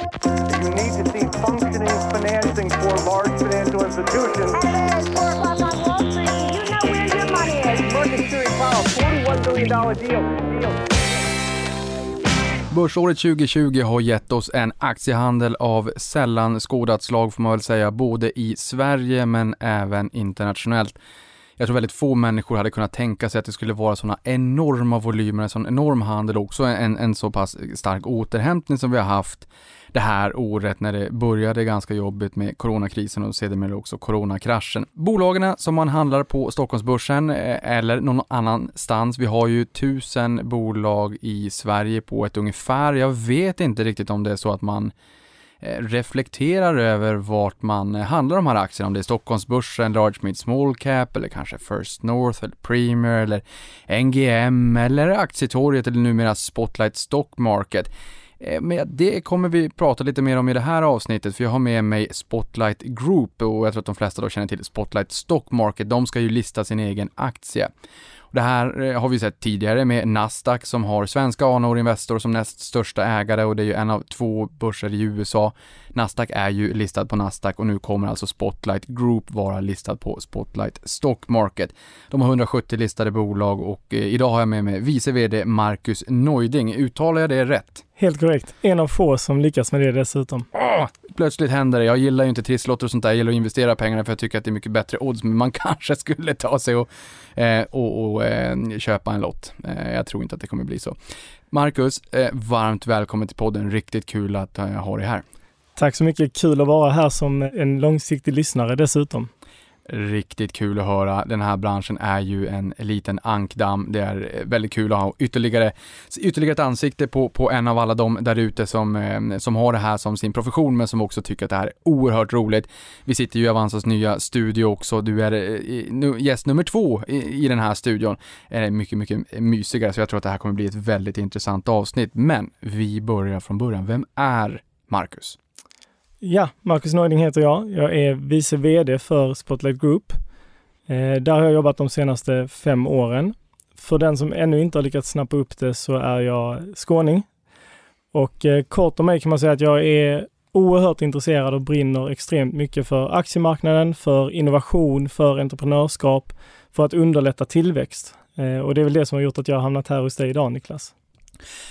You need to see functioning financing for large financial institutions. Hello, it's 4 o'clock on Wall Street. Do you know where your money is? Market Series Powell, $41 billion deal. deal. Börsåret 2020 har gett oss en aktiehandel av sällan skådat slag får man väl säga, både i Sverige men även internationellt. Jag tror väldigt få människor hade kunnat tänka sig att det skulle vara sådana enorma volymer, en sån enorm handel också, en, en så pass stark återhämtning som vi har haft det här året när det började ganska jobbigt med coronakrisen och sedermera också coronakraschen. Bolagen som man handlar på Stockholmsbörsen eh, eller någon annanstans, vi har ju tusen bolag i Sverige på ett ungefär. Jag vet inte riktigt om det är så att man Eh, reflekterar över vart man eh, handlar de här aktierna, om det är Stockholmsbörsen, Large Mid Small Cap eller kanske First North eller Premier eller NGM eller Aktietorget eller numera Spotlight Stock Market. Eh, men det kommer vi prata lite mer om i det här avsnittet, för jag har med mig Spotlight Group och jag tror att de flesta då känner till Spotlight Stock Market. De ska ju lista sin egen aktie. Det här eh, har vi sett tidigare med Nasdaq som har svenska Anor Investor som näst största ägare och det är ju en av två börser i USA. Nasdaq är ju listad på Nasdaq och nu kommer alltså Spotlight Group vara listad på Spotlight Stock Market. De har 170 listade bolag och eh, idag har jag med mig vice VD Marcus Neuding. Uttalar jag det rätt? Helt korrekt. En av få som lyckas med det dessutom. Åh, plötsligt händer det. Jag gillar ju inte trisslotter och sånt där. Jag gillar att investera pengarna för jag tycker att det är mycket bättre odds. Men man kanske skulle ta sig och, eh, och, och eh, köpa en lott. Eh, jag tror inte att det kommer bli så. Marcus, eh, varmt välkommen till podden. Riktigt kul att jag har dig här. Tack så mycket. Kul att vara här som en långsiktig lyssnare dessutom. Riktigt kul att höra. Den här branschen är ju en liten ankdamm. Det är eh, väldigt kul att ha ytterligare, ytterligare ett ansikte på, på en av alla de där ute som, eh, som har det här som sin profession, men som också tycker att det här är oerhört roligt. Vi sitter ju i Avanzas nya studio också. Du är eh, gäst nummer två i, i den här studion. Är mycket, mycket mysigare, så jag tror att det här kommer bli ett väldigt intressant avsnitt. Men vi börjar från början. Vem är Marcus? Ja, Marcus Neuding heter jag. Jag är vice VD för Spotlight Group. Eh, där har jag jobbat de senaste fem åren. För den som ännu inte har lyckats snappa upp det så är jag skåning. Och eh, kort om mig kan man säga att jag är oerhört intresserad och brinner extremt mycket för aktiemarknaden, för innovation, för entreprenörskap, för att underlätta tillväxt. Eh, och det är väl det som har gjort att jag har hamnat här hos dig idag, Niklas.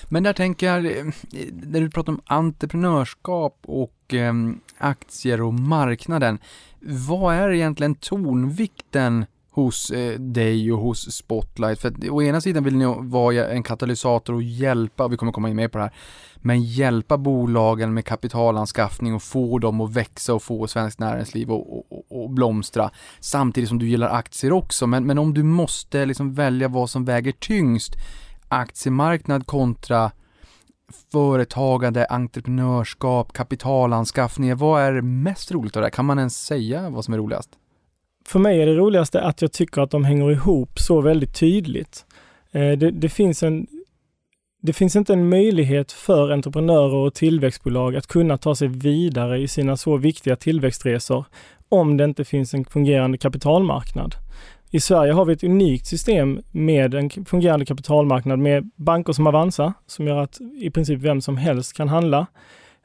Men där tänker jag, eh, när du pratar om entreprenörskap och eh, aktier och marknaden, vad är egentligen tonvikten hos eh, dig och hos Spotlight? För att å ena sidan vill ni vara en katalysator och hjälpa, vi kommer komma in mer på det här, men hjälpa bolagen med kapitalanskaffning och få dem att växa och få svenskt näringsliv och, och, och blomstra. Samtidigt som du gillar aktier också, men, men om du måste liksom välja vad som väger tyngst, aktiemarknad kontra företagande, entreprenörskap, kapitalanskaffning. Vad är mest roligt av det? här? Kan man ens säga vad som är roligast? För mig är det roligaste att jag tycker att de hänger ihop så väldigt tydligt. Eh, det, det, finns en, det finns inte en möjlighet för entreprenörer och tillväxtbolag att kunna ta sig vidare i sina så viktiga tillväxtresor om det inte finns en fungerande kapitalmarknad. I Sverige har vi ett unikt system med en fungerande kapitalmarknad med banker som Avanza som gör att i princip vem som helst kan handla.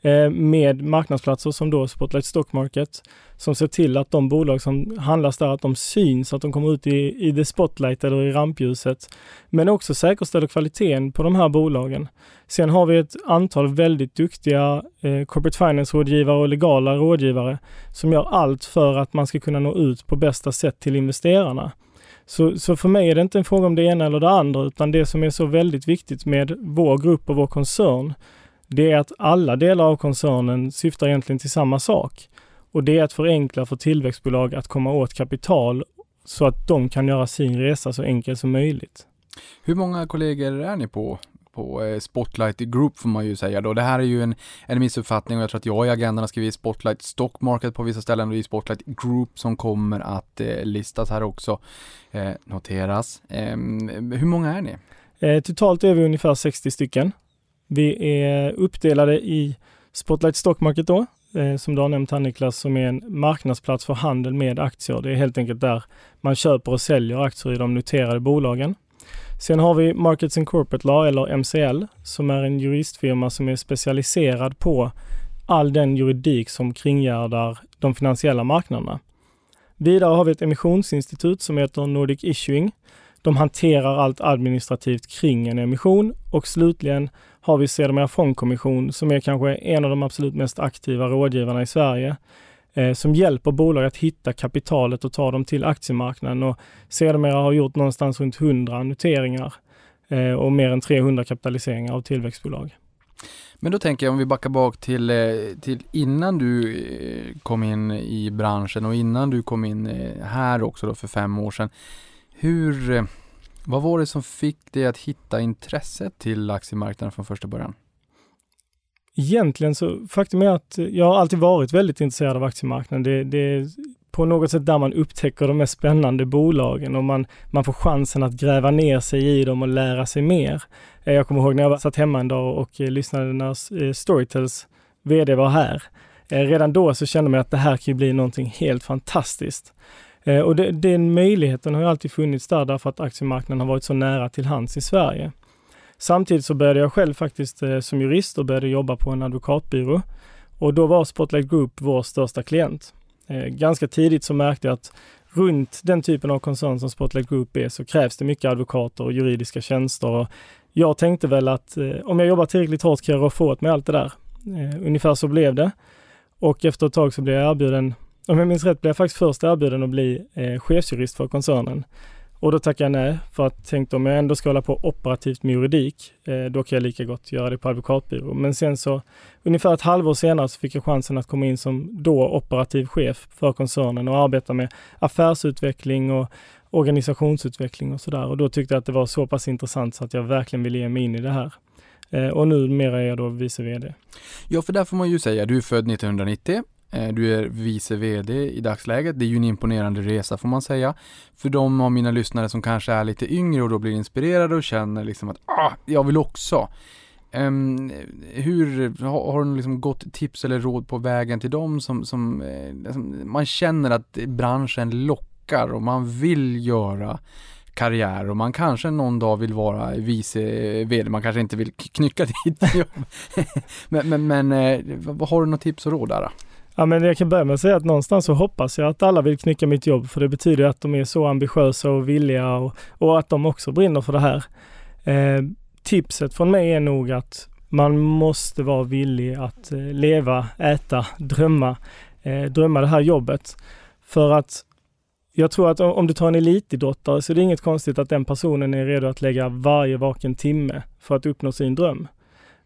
Eh, med marknadsplatser som då Spotlight Stock Market som ser till att de bolag som handlas där, att de syns, att de kommer ut i, i the spotlight eller i rampljuset. Men också säkerställer kvaliteten på de här bolagen. Sen har vi ett antal väldigt duktiga eh, corporate finance-rådgivare och legala rådgivare som gör allt för att man ska kunna nå ut på bästa sätt till investerarna. Så, så för mig är det inte en fråga om det ena eller det andra, utan det som är så väldigt viktigt med vår grupp och vår koncern, det är att alla delar av koncernen syftar egentligen till samma sak. Och det är att förenkla för tillväxtbolag att komma åt kapital så att de kan göra sin resa så enkel som möjligt. Hur många kollegor är ni på på eh, Spotlight Group får man ju säga då. Det här är ju en, en missuppfattning och jag tror att jag i agendan har skrivit Spotlight Stock Market på vissa ställen och det är Spotlight Group som kommer att eh, listas här också. Eh, noteras. Eh, hur många är ni? Eh, totalt är vi ungefär 60 stycken. Vi är uppdelade i Spotlight Stock Market då, eh, som du har nämnt här Niklas, som är en marknadsplats för handel med aktier. Det är helt enkelt där man köper och säljer aktier i de noterade bolagen. Sen har vi Markets and Corporate Law, eller MCL, som är en juristfirma som är specialiserad på all den juridik som kringgärdar de finansiella marknaderna. Vidare har vi ett emissionsinstitut som heter Nordic Issuing. De hanterar allt administrativt kring en emission och slutligen har vi sedermera Fondkommission som är kanske en av de absolut mest aktiva rådgivarna i Sverige eh, som hjälper bolag att hitta kapitalet och ta dem till aktiemarknaden och sedermera har gjort någonstans runt 100 noteringar eh, och mer än 300 kapitaliseringar av tillväxtbolag. Men då tänker jag om vi backar bak till, eh, till innan du kom in i branschen och innan du kom in här också då för fem år sedan. Hur, vad var det som fick dig att hitta intresset till aktiemarknaden från första början? Egentligen så, faktum är att jag har alltid varit väldigt intresserad av aktiemarknaden. Det, det är på något sätt där man upptäcker de mest spännande bolagen och man, man får chansen att gräva ner sig i dem och lära sig mer. Eh, jag kommer ihåg när jag satt hemma en dag och eh, lyssnade när eh, Storytels VD var här. Redan då så kände man att det här kan ju bli någonting helt fantastiskt. Eh, och det, den möjligheten har ju alltid funnits där därför att aktiemarknaden har varit så nära till hands i Sverige. Samtidigt så började jag själv faktiskt eh, som jurist och började jobba på en advokatbyrå. Och då var Spotlight Group vår största klient. Eh, ganska tidigt så märkte jag att runt den typen av koncern som Spotlight Group är så krävs det mycket advokater och juridiska tjänster. Och jag tänkte väl att eh, om jag jobbar tillräckligt hårt kan jag rå åt mig allt det där. Eh, ungefär så blev det. Och efter ett tag så blev jag erbjuden, om jag minns rätt, blev jag faktiskt först erbjuden att bli eh, chefsjurist för koncernen. Och då tackade jag nej för att tänkte om jag ändå ska hålla på operativt med juridik, eh, då kan jag lika gott göra det på advokatbyrå. Men sen så ungefär ett halvår senare så fick jag chansen att komma in som då operativ chef för koncernen och arbeta med affärsutveckling och organisationsutveckling och sådär. Och då tyckte jag att det var så pass intressant så att jag verkligen ville ge mig in i det här. Eh, och numera är jag då vice VD. Ja, för där får man ju säga, du är född 1990 Eh, du är vice VD i dagsläget. Det är ju en imponerande resa får man säga. För de av mina lyssnare som kanske är lite yngre och då blir inspirerade och känner liksom att ah, jag vill också. Um, hur, har, har du liksom gott tips eller råd på vägen till dem som, som eh, liksom, man känner att branschen lockar och man vill göra karriär och man kanske någon dag vill vara vice VD, man kanske inte vill knycka dit jobb. men, men, men eh, har du något tips och råd där? Ja, men jag kan börja med att säga att någonstans så hoppas jag att alla vill knycka mitt jobb, för det betyder att de är så ambitiösa och villiga och, och att de också brinner för det här. Eh, tipset från mig är nog att man måste vara villig att eh, leva, äta, drömma, eh, drömma det här jobbet. För att jag tror att om du tar en elitidrottare så är det inget konstigt att den personen är redo att lägga varje vaken timme för att uppnå sin dröm.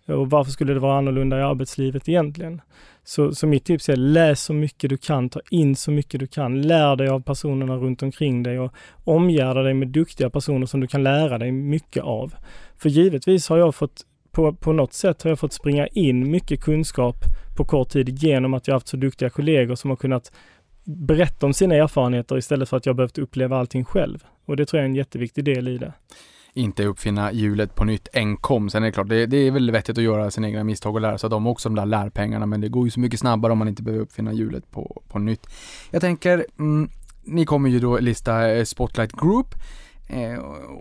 Och varför skulle det vara annorlunda i arbetslivet egentligen? Så, så mitt tips är läs så mycket du kan, ta in så mycket du kan, lär dig av personerna runt omkring dig och omgärda dig med duktiga personer som du kan lära dig mycket av. För givetvis har jag fått, på, på något sätt har jag fått springa in mycket kunskap på kort tid genom att jag haft så duktiga kollegor som har kunnat berätta om sina erfarenheter istället för att jag behövt uppleva allting själv. Och det tror jag är en jätteviktig del i det inte uppfinna hjulet på nytt enkom. Sen är det klart, det, det, är väl vettigt att göra sina egna misstag och lära sig av dem också, de där lärpengarna, men det går ju så mycket snabbare om man inte behöver uppfinna hjulet på, på nytt. Jag tänker, mm, ni kommer ju då lista eh, Spotlight Group, eh,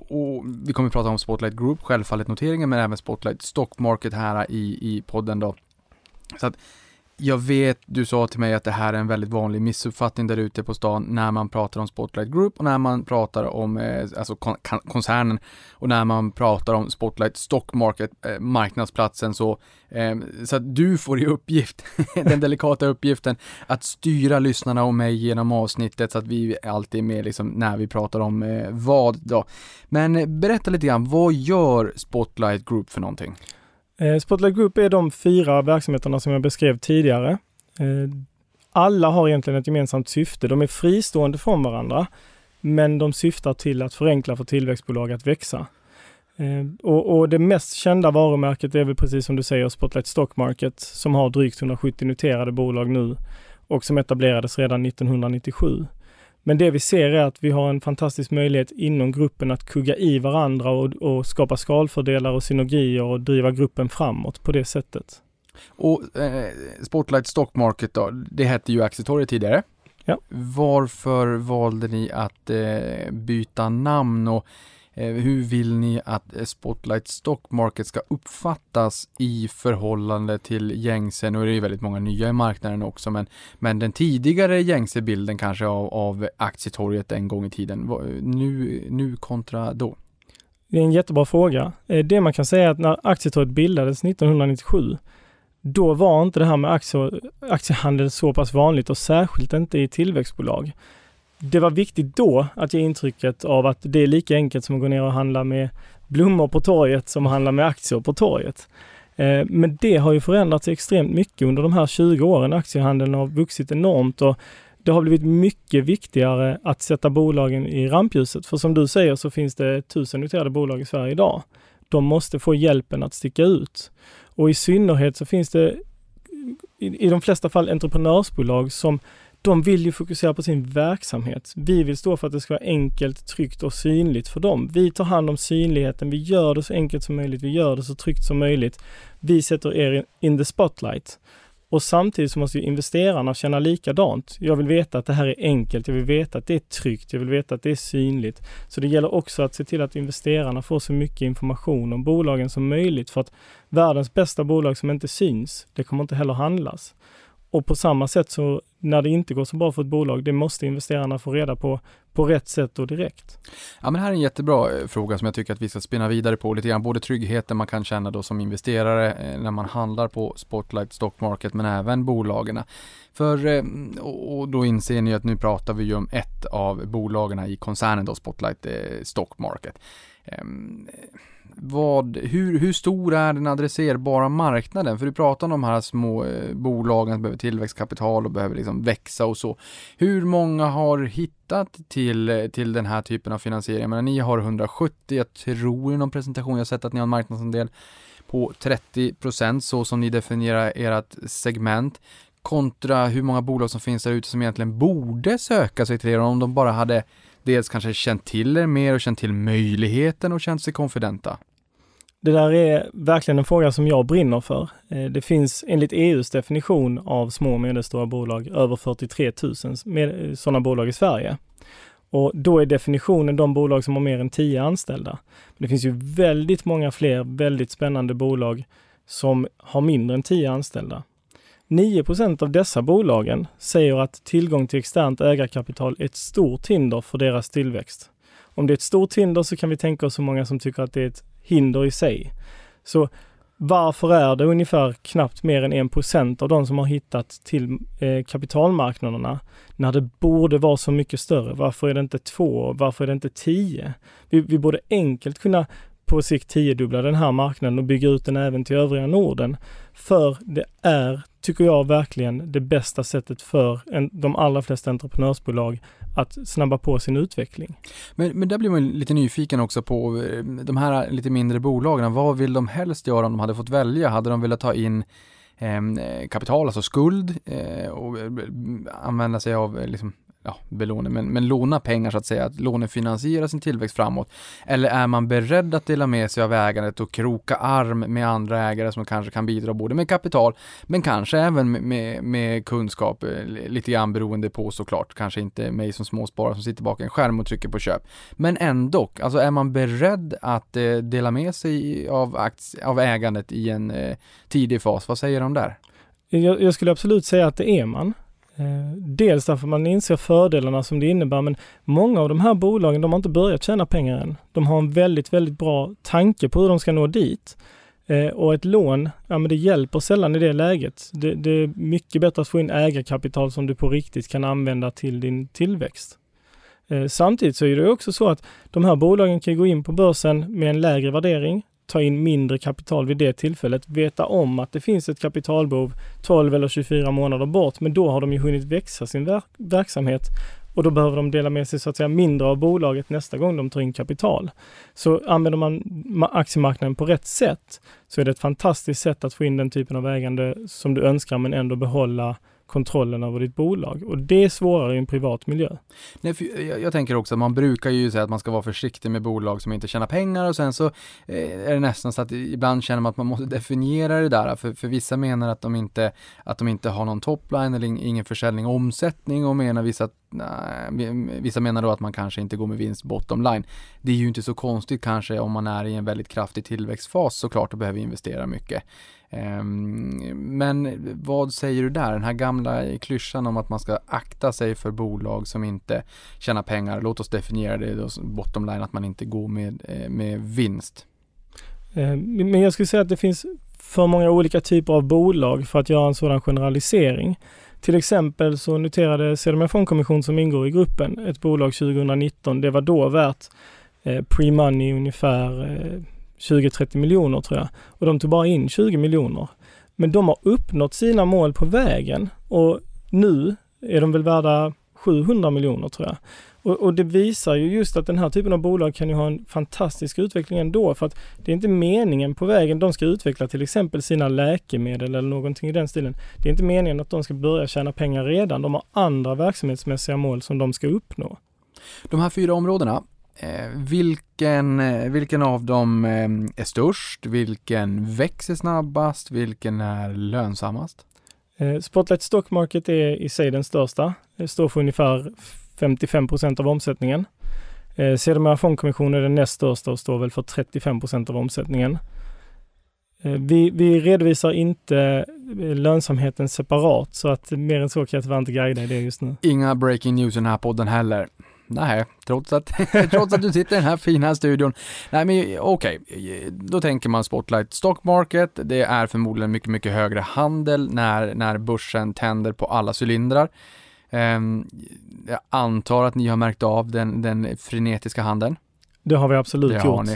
och vi kommer prata om Spotlight Group, självfallet noteringen, men även Spotlight Stock Market här i, i podden då. Så att jag vet, du sa till mig att det här är en väldigt vanlig missuppfattning där ute på stan när man pratar om Spotlight Group och när man pratar om eh, alltså kon koncernen och när man pratar om Spotlight Stock Market, eh, marknadsplatsen så, eh, så att du får i uppgift, den delikata uppgiften att styra lyssnarna och mig genom avsnittet så att vi alltid är med liksom när vi pratar om eh, vad då. Men eh, berätta lite grann, vad gör Spotlight Group för någonting? Eh, Spotlight Group är de fyra verksamheterna som jag beskrev tidigare. Eh, alla har egentligen ett gemensamt syfte. De är fristående från varandra, men de syftar till att förenkla för tillväxtbolag att växa. Eh, och, och, det mest kända varumärket är väl precis som du säger Spotlight Stock Market som har drygt 170 noterade bolag nu och som etablerades redan 1997. Men det vi ser är att vi har en fantastisk möjlighet inom gruppen att kugga i varandra och, och skapa skalfördelar och synergier och driva gruppen framåt på det sättet. Och eh, Spotlight Stock Market då, det hette ju Aktietorget tidigare. Ja. Varför valde ni att eh, byta namn och Eh, hur vill ni att eh, Spotlight Stock Market ska uppfattas i förhållande till gängse? Nu är det ju väldigt många nya i marknaden också, men, men den tidigare gängse bilden kanske av, av aktietorget en gång i tiden, nu, nu kontra då? Det är en jättebra fråga. Eh, det man kan säga är att när aktietorget bildades 1997, då var inte det här med aktie, aktiehandel så pass vanligt och särskilt inte i tillväxtbolag. Det var viktigt då att ge intrycket av att det är lika enkelt som att gå ner och handla med blommor på torget som att handla med aktier på torget. Eh, men det har ju förändrats extremt mycket under de här 20 åren. Aktiehandeln har vuxit enormt och det har blivit mycket viktigare att sätta bolagen i rampljuset. För som du säger så finns det tusen noterade bolag i Sverige idag. De måste få hjälpen att sticka ut. Och i synnerhet så finns det i, i de flesta fall entreprenörsbolag som de vill ju fokusera på sin verksamhet. Vi vill stå för att det ska vara enkelt, tryggt och synligt för dem. Vi tar hand om synligheten, vi gör det så enkelt som möjligt, vi gör det så tryggt som möjligt. Vi sätter er in the spotlight. Och samtidigt så måste ju investerarna känna likadant. Jag vill veta att det här är enkelt, jag vill veta att det är tryggt, jag vill veta att det är synligt. Så det gäller också att se till att investerarna får så mycket information om bolagen som möjligt för att världens bästa bolag som inte syns, det kommer inte heller handlas. Och på samma sätt så när det inte går så bra för ett bolag, det måste investerarna få reda på på rätt sätt och direkt. Ja, men det här är en jättebra eh, fråga som jag tycker att vi ska spinna vidare på lite grann. Både tryggheten man kan känna då som investerare eh, när man handlar på Spotlight Stock Market, men även bolagen. För, eh, och då inser ni att nu pratar vi ju om ett av bolagen i koncernen då, Spotlight Stock Market. Ehm, vad, hur, hur stor är den adresserbara marknaden? För du pratar om de här små eh, bolagen som behöver tillväxtkapital och behöver liksom växa och så. Hur många har hittat till, eh, till den här typen av finansiering? Men ni har 170, jag tror i någon presentation jag har sett att ni har en marknadsandel på 30 procent så som ni definierar ert segment kontra hur många bolag som finns där ute som egentligen borde söka sig till er om de bara hade dels kanske känt till er mer och känt till möjligheten och känt sig konfidenta? Det där är verkligen en fråga som jag brinner för. Eh, det finns enligt EUs definition av små och medelstora bolag över 43 000 eh, sådana bolag i Sverige. Och då är definitionen de bolag som har mer än 10 anställda. Men det finns ju väldigt många fler väldigt spännande bolag som har mindre än 10 anställda. 9% av dessa bolagen säger att tillgång till externt ägarkapital är ett stort hinder för deras tillväxt. Om det är ett stort hinder så kan vi tänka oss hur många som tycker att det är ett hinder i sig. Så varför är det ungefär knappt mer än 1% av de som har hittat till eh, kapitalmarknaderna när det borde vara så mycket större? Varför är det inte två? Varför är det inte tio? Vi, vi borde enkelt kunna på sikt tiodubbla den här marknaden och bygga ut den även till övriga Norden. För det är, tycker jag verkligen, det bästa sättet för en, de allra flesta entreprenörsbolag att snabba på sin utveckling. Men, men där blir man lite nyfiken också på eh, de här lite mindre bolagen. Vad vill de helst göra om de hade fått välja? Hade de velat ta in eh, kapital, alltså skuld eh, och eh, använda sig av eh, liksom, ja, belåning, men, men låna pengar så att säga, att lånefinansiera sin tillväxt framåt? Eller är man beredd att dela med sig av ägandet och kroka arm med andra ägare som kanske kan bidra både med kapital, men kanske även med, med, med kunskap, eh, lite grann beroende på såklart, kanske inte mig som småsparare som sitter bakom en skärm och trycker på köp. Men ändå, alltså är man beredd att eh, dela med sig av, aktie, av ägandet i en eh, tidig fas? Vad säger de där? Jag, jag skulle absolut säga att det är man. Eh, dels därför man inser fördelarna som det innebär, men många av de här bolagen, de har inte börjat tjäna pengar än. De har en väldigt, väldigt bra tanke på hur de ska nå dit. Eh, och ett lån, ja men det hjälper sällan i det läget. Det, det, är mycket bättre att få in ägarkapital som du på riktigt kan använda till din tillväxt. Eh, samtidigt så är det också så att de här bolagen kan gå in på börsen med en lägre värdering ta in mindre kapital vid det tillfället, veta om att det finns ett kapitalbehov 12 eller 24 månader bort, men då har de ju hunnit växa sin verk verksamhet och då behöver de dela med sig så att säga mindre av bolaget nästa gång de tar in kapital. Så använder man aktiemarknaden på rätt sätt så är det ett fantastiskt sätt att få in den typen av ägande som du önskar men ändå behålla kontrollen över ditt bolag och det är svårare i en privat miljö. Nej, jag, jag, tänker också att man brukar ju säga att man ska vara försiktig med bolag som inte tjänar pengar och sen så eh, är det nästan så att ibland känner man att man måste definiera det där för, för vissa menar att de inte, att de inte har någon topline eller ingen försäljning och omsättning och menar vissa att nej, vissa menar då att man kanske inte går med vinst bottom line. Det är ju inte så konstigt kanske om man är i en väldigt kraftig tillväxtfas såklart och behöver investera mycket. Ehm, men vad säger du där? Den här gamla klyschan om att man ska akta sig för bolag som inte tjänar pengar. Låt oss definiera det då, bottom line, att man inte går med, eh, med vinst. Ehm, men jag skulle säga att det finns för många olika typer av bolag för att göra en sådan generalisering. Till exempel så noterade Sedemia Fondkommission som ingår i gruppen ett bolag 2019. Det var då värt eh, pre-money ungefär eh, 20-30 miljoner tror jag. Och de tog bara in 20 miljoner. Men de har uppnått sina mål på vägen och nu är de väl värda 700 miljoner tror jag. Och, och, det visar ju just att den här typen av bolag kan ju ha en fantastisk utveckling ändå för att det är inte meningen på vägen de ska utveckla till exempel sina läkemedel eller någonting i den stilen. Det är inte meningen att de ska börja tjäna pengar redan. De har andra verksamhetsmässiga mål som de ska uppnå. De här fyra områdena, vilken, eh, vilken av dem eh, är störst? Vilken växer snabbast? Vilken är lönsammast? Eh, Spotlight Stock Market är i sig den största. Det står för ungefär 55 procent av omsättningen. Eh, Sedermera Fondkommission är den näst största och står väl för 35 procent av omsättningen. Eh, vi, vi, redovisar inte eh, lönsamheten separat så att mer än så kan jag tyvärr inte guida i det just nu. Inga breaking news i den här podden heller. Nej, trots att, trots att du sitter i den här fina studion. Nej, men okej, okay. då tänker man Spotlight Stock Market. Det är förmodligen mycket, mycket högre handel när, när börsen tänder på alla cylindrar. Um, jag antar att ni har märkt av den, den frenetiska handeln. Det har vi absolut det gjort.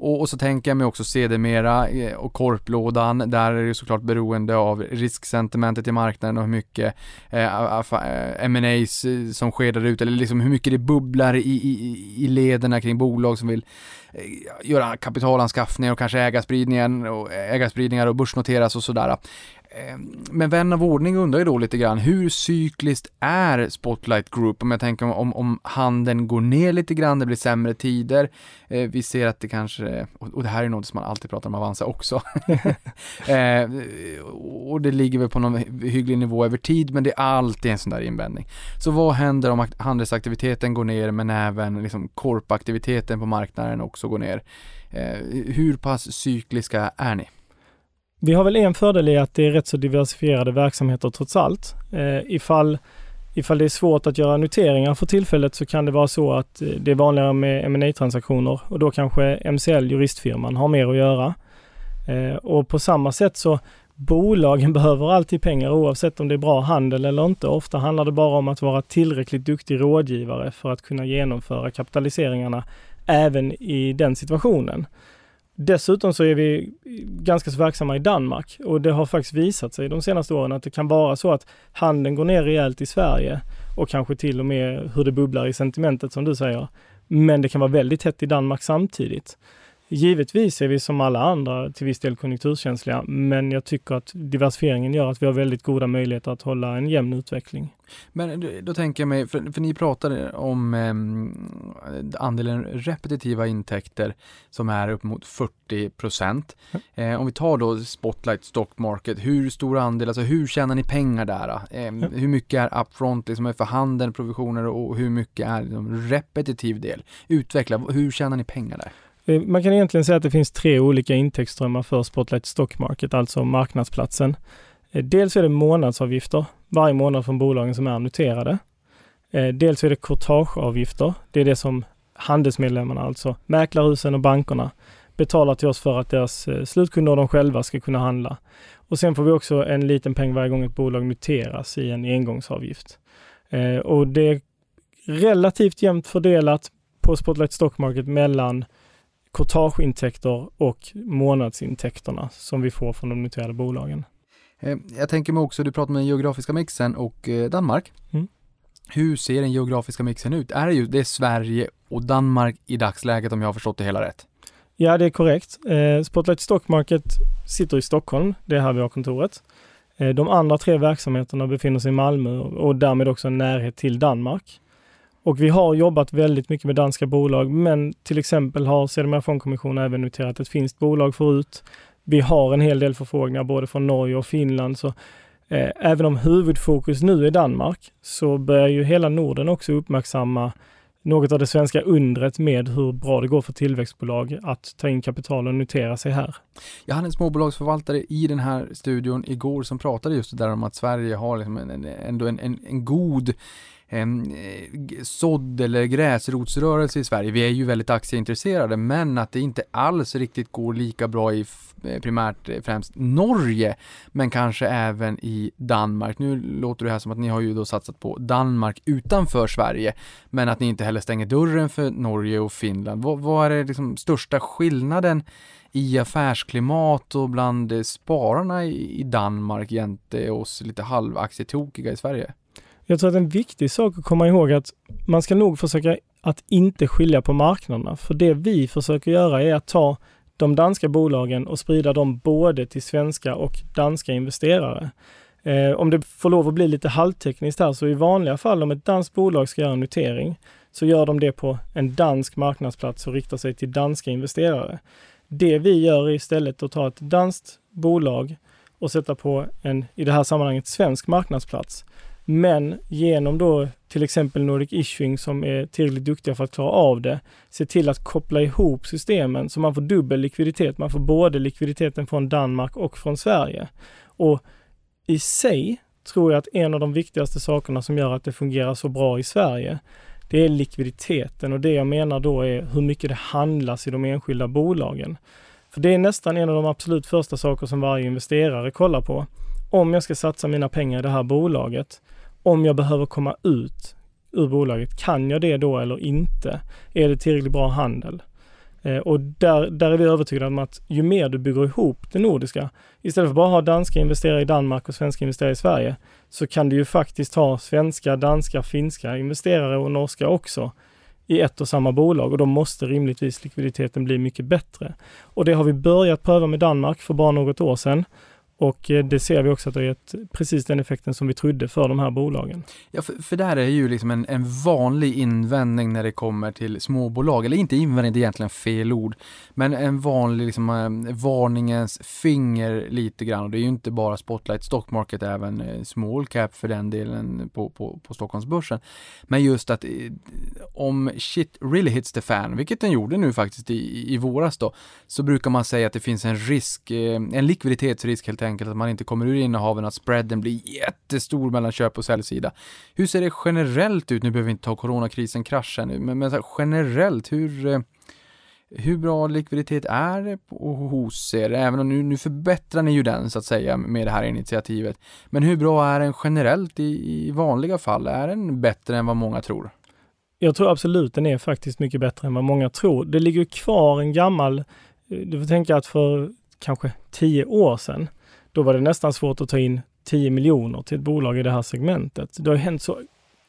Och, och, så tänker jag mig också sedermera eh, och korplådan, där är det såklart beroende av risksentimentet i marknaden och hur mycket eh, eh M&As eh, som sker där ute, eller liksom hur mycket det bubblar i, i, i lederna kring bolag som vill eh, göra kapitalanskaffningar och kanske ägarspridningen och ägarspridningar och börsnoteras och sådär. Ehm, men vän av ordning undrar ju då lite grann, hur cykliskt är Spotlight Group? Om jag tänker om, om handeln går ner lite grann, det blir sämre tider. Eh, vi ser att det kanske, och det här är något som man alltid pratar om Avanza också. eh, och det ligger väl på någon hygglig nivå över tid, men det är alltid en sån där invändning. Så vad händer om handelsaktiviteten går ner, men även liksom korpaktiviteten på marknaden också går ner? Eh, hur pass cykliska är ni? Vi har väl en fördel i att det är rätt så diversifierade verksamheter trots allt. Eh, ifall, ifall det är svårt att göra noteringar för tillfället så kan det vara så att eh, det är vanligare med ma transaktioner och då kanske MCL, juristfirman, har mer att göra. Eh, och på samma sätt så bolagen behöver alltid pengar oavsett om det är bra handel eller inte. Ofta handlar det bara om att vara tillräckligt duktig rådgivare för att kunna genomföra kapitaliseringarna även i den situationen. Dessutom så är vi ganska så verksamma i Danmark och det har faktiskt visat sig de senaste åren att det kan vara så att handeln går ner rejält i Sverige och kanske till och med hur det bubblar i sentimentet som du säger. Men det kan vara väldigt hett i Danmark samtidigt. Givetvis är vi som alla andra till viss del konjunkturkänsliga, men jag tycker att diversifieringen gör att vi har väldigt goda möjligheter att hålla en jämn utveckling. Men då tänker jag mig, för, för ni pratade om eh, andelen repetitiva intäkter som är upp mot 40 procent. Mm. Eh, om vi tar då Spotlight Stock Market, hur stor andel, alltså hur tjänar ni pengar där? Eh, mm. Hur mycket är upfront, liksom för handeln, provisioner och hur mycket är liksom, repetitiv del? Utveckla, hur tjänar ni pengar där? Man kan egentligen säga att det finns tre olika intäktsströmmar för Spotlight Stock Market, alltså marknadsplatsen. Eh, dels är det månadsavgifter varje månad från bolagen som är noterade. Eh, dels är det courtageavgifter. Det är det som handelsmedlemmarna, alltså mäklarhusen och bankerna, betalar till oss för att deras eh, slutkunder och de själva ska kunna handla. Och sen får vi också en liten peng varje gång ett bolag noteras i en engångsavgift. Och det är relativt jämnt fördelat på Spotlight Stock Market mellan courtageintäkter och månadsintäkterna som vi får från de noterade bolagen. Eh, jag tänker mig också, du pratar om den geografiska mixen och eh, Danmark. Mm. Hur ser den geografiska mixen ut? Är det ju det är Sverige och Danmark i dagsläget om jag har förstått det hela rätt? Ja, det är korrekt. Eh, Spotlight Stock Market sitter i Stockholm. Det är här vi har kontoret. De andra tre verksamheterna befinner sig i Malmö och därmed också en närhet till Danmark. Och vi har jobbat väldigt mycket med danska bolag, men till exempel har Sedermera Fondkommission även noterat ett finskt bolag förut. Vi har en hel del förfrågningar både från Norge och Finland, så Eh, även om huvudfokus nu är Danmark så börjar ju hela Norden också uppmärksamma något av det svenska undret med hur bra det går för tillväxtbolag att ta in kapital och notera sig här. Jag hade en småbolagsförvaltare i den här studion igår som pratade just det där om att Sverige har liksom en, en, ändå en, en, en god Ehm, en sådd eller gräsrotsrörelse i Sverige. Vi är ju väldigt aktieintresserade men att det inte alls riktigt går lika bra i eh, primärt eh, främst Norge men kanske även i Danmark. Nu låter det här som att ni har ju då satsat på Danmark utanför Sverige men att ni inte heller stänger dörren för Norge och Finland. Vad, vad är det liksom största skillnaden i affärsklimat och bland eh, spararna i Danmark jämte oss lite halvaktietokiga i Sverige? Jag tror att en viktig sak att komma ihåg är att man ska nog försöka att inte skilja på marknaderna. För det vi försöker göra är att ta de danska bolagen och sprida dem både till svenska och danska investerare. Eh, om det får lov att bli lite halvtekniskt här, så i vanliga fall om ett danskt bolag ska göra en notering, så gör de det på en dansk marknadsplats och riktar sig till danska investerare. Det vi gör är istället att ta ett danskt bolag och sätta på en, i det här sammanhanget, svensk marknadsplats men genom då till exempel Nordic Issuing som är tillräckligt duktiga för att klara av det, se till att koppla ihop systemen så man får dubbel likviditet. Man får både likviditeten från Danmark och från Sverige. Och i sig tror jag att en av de viktigaste sakerna som gör att det fungerar så bra i Sverige, det är likviditeten och det jag menar då är hur mycket det handlas i de enskilda bolagen. För det är nästan en av de absolut första saker som varje investerare kollar på. Om jag ska satsa mina pengar i det här bolaget, om jag behöver komma ut ur bolaget, kan jag det då eller inte? Är det tillräckligt bra handel? Eh, och där, där är vi övertygade om att ju mer du bygger ihop det nordiska, istället för bara ha danska investerare i Danmark och svenska investerare i Sverige, så kan du ju faktiskt ha svenska, danska, finska investerare och norska också i ett och samma bolag och då måste rimligtvis likviditeten bli mycket bättre. Och det har vi börjat pröva med Danmark för bara något år sedan och eh, det ser vi också att det har gett precis den effekten som vi trodde för de här bolagen. Ja, för, för här är ju liksom en, en vanlig invändning när det kommer till småbolag, eller inte invändning, det är egentligen fel ord, men en vanlig liksom, eh, varningens finger lite grann. Och det är ju inte bara Spotlight Stock Market, även eh, small cap för den delen på, på, på Stockholmsbörsen. Men just att om shit really hits the fan, vilket den gjorde nu faktiskt i, i våras då, så brukar man säga att det finns en risk, en likviditetsrisk helt enkelt enkelt att man inte kommer ur innehaven, att spreaden blir jättestor mellan köp och säljsida. Hur ser det generellt ut? Nu behöver vi inte ta coronakrisen kraschen nu, men, men generellt, hur, eh, hur bra likviditet är det hos er? Även om nu, nu förbättrar ni ju den så att säga med det här initiativet. Men hur bra är den generellt i, i vanliga fall? Är den bättre än vad många tror? Jag tror absolut den är faktiskt mycket bättre än vad många tror. Det ligger kvar en gammal, eh, du får tänka att för kanske tio år sedan då var det nästan svårt att ta in 10 miljoner till ett bolag i det här segmentet. Det har hänt så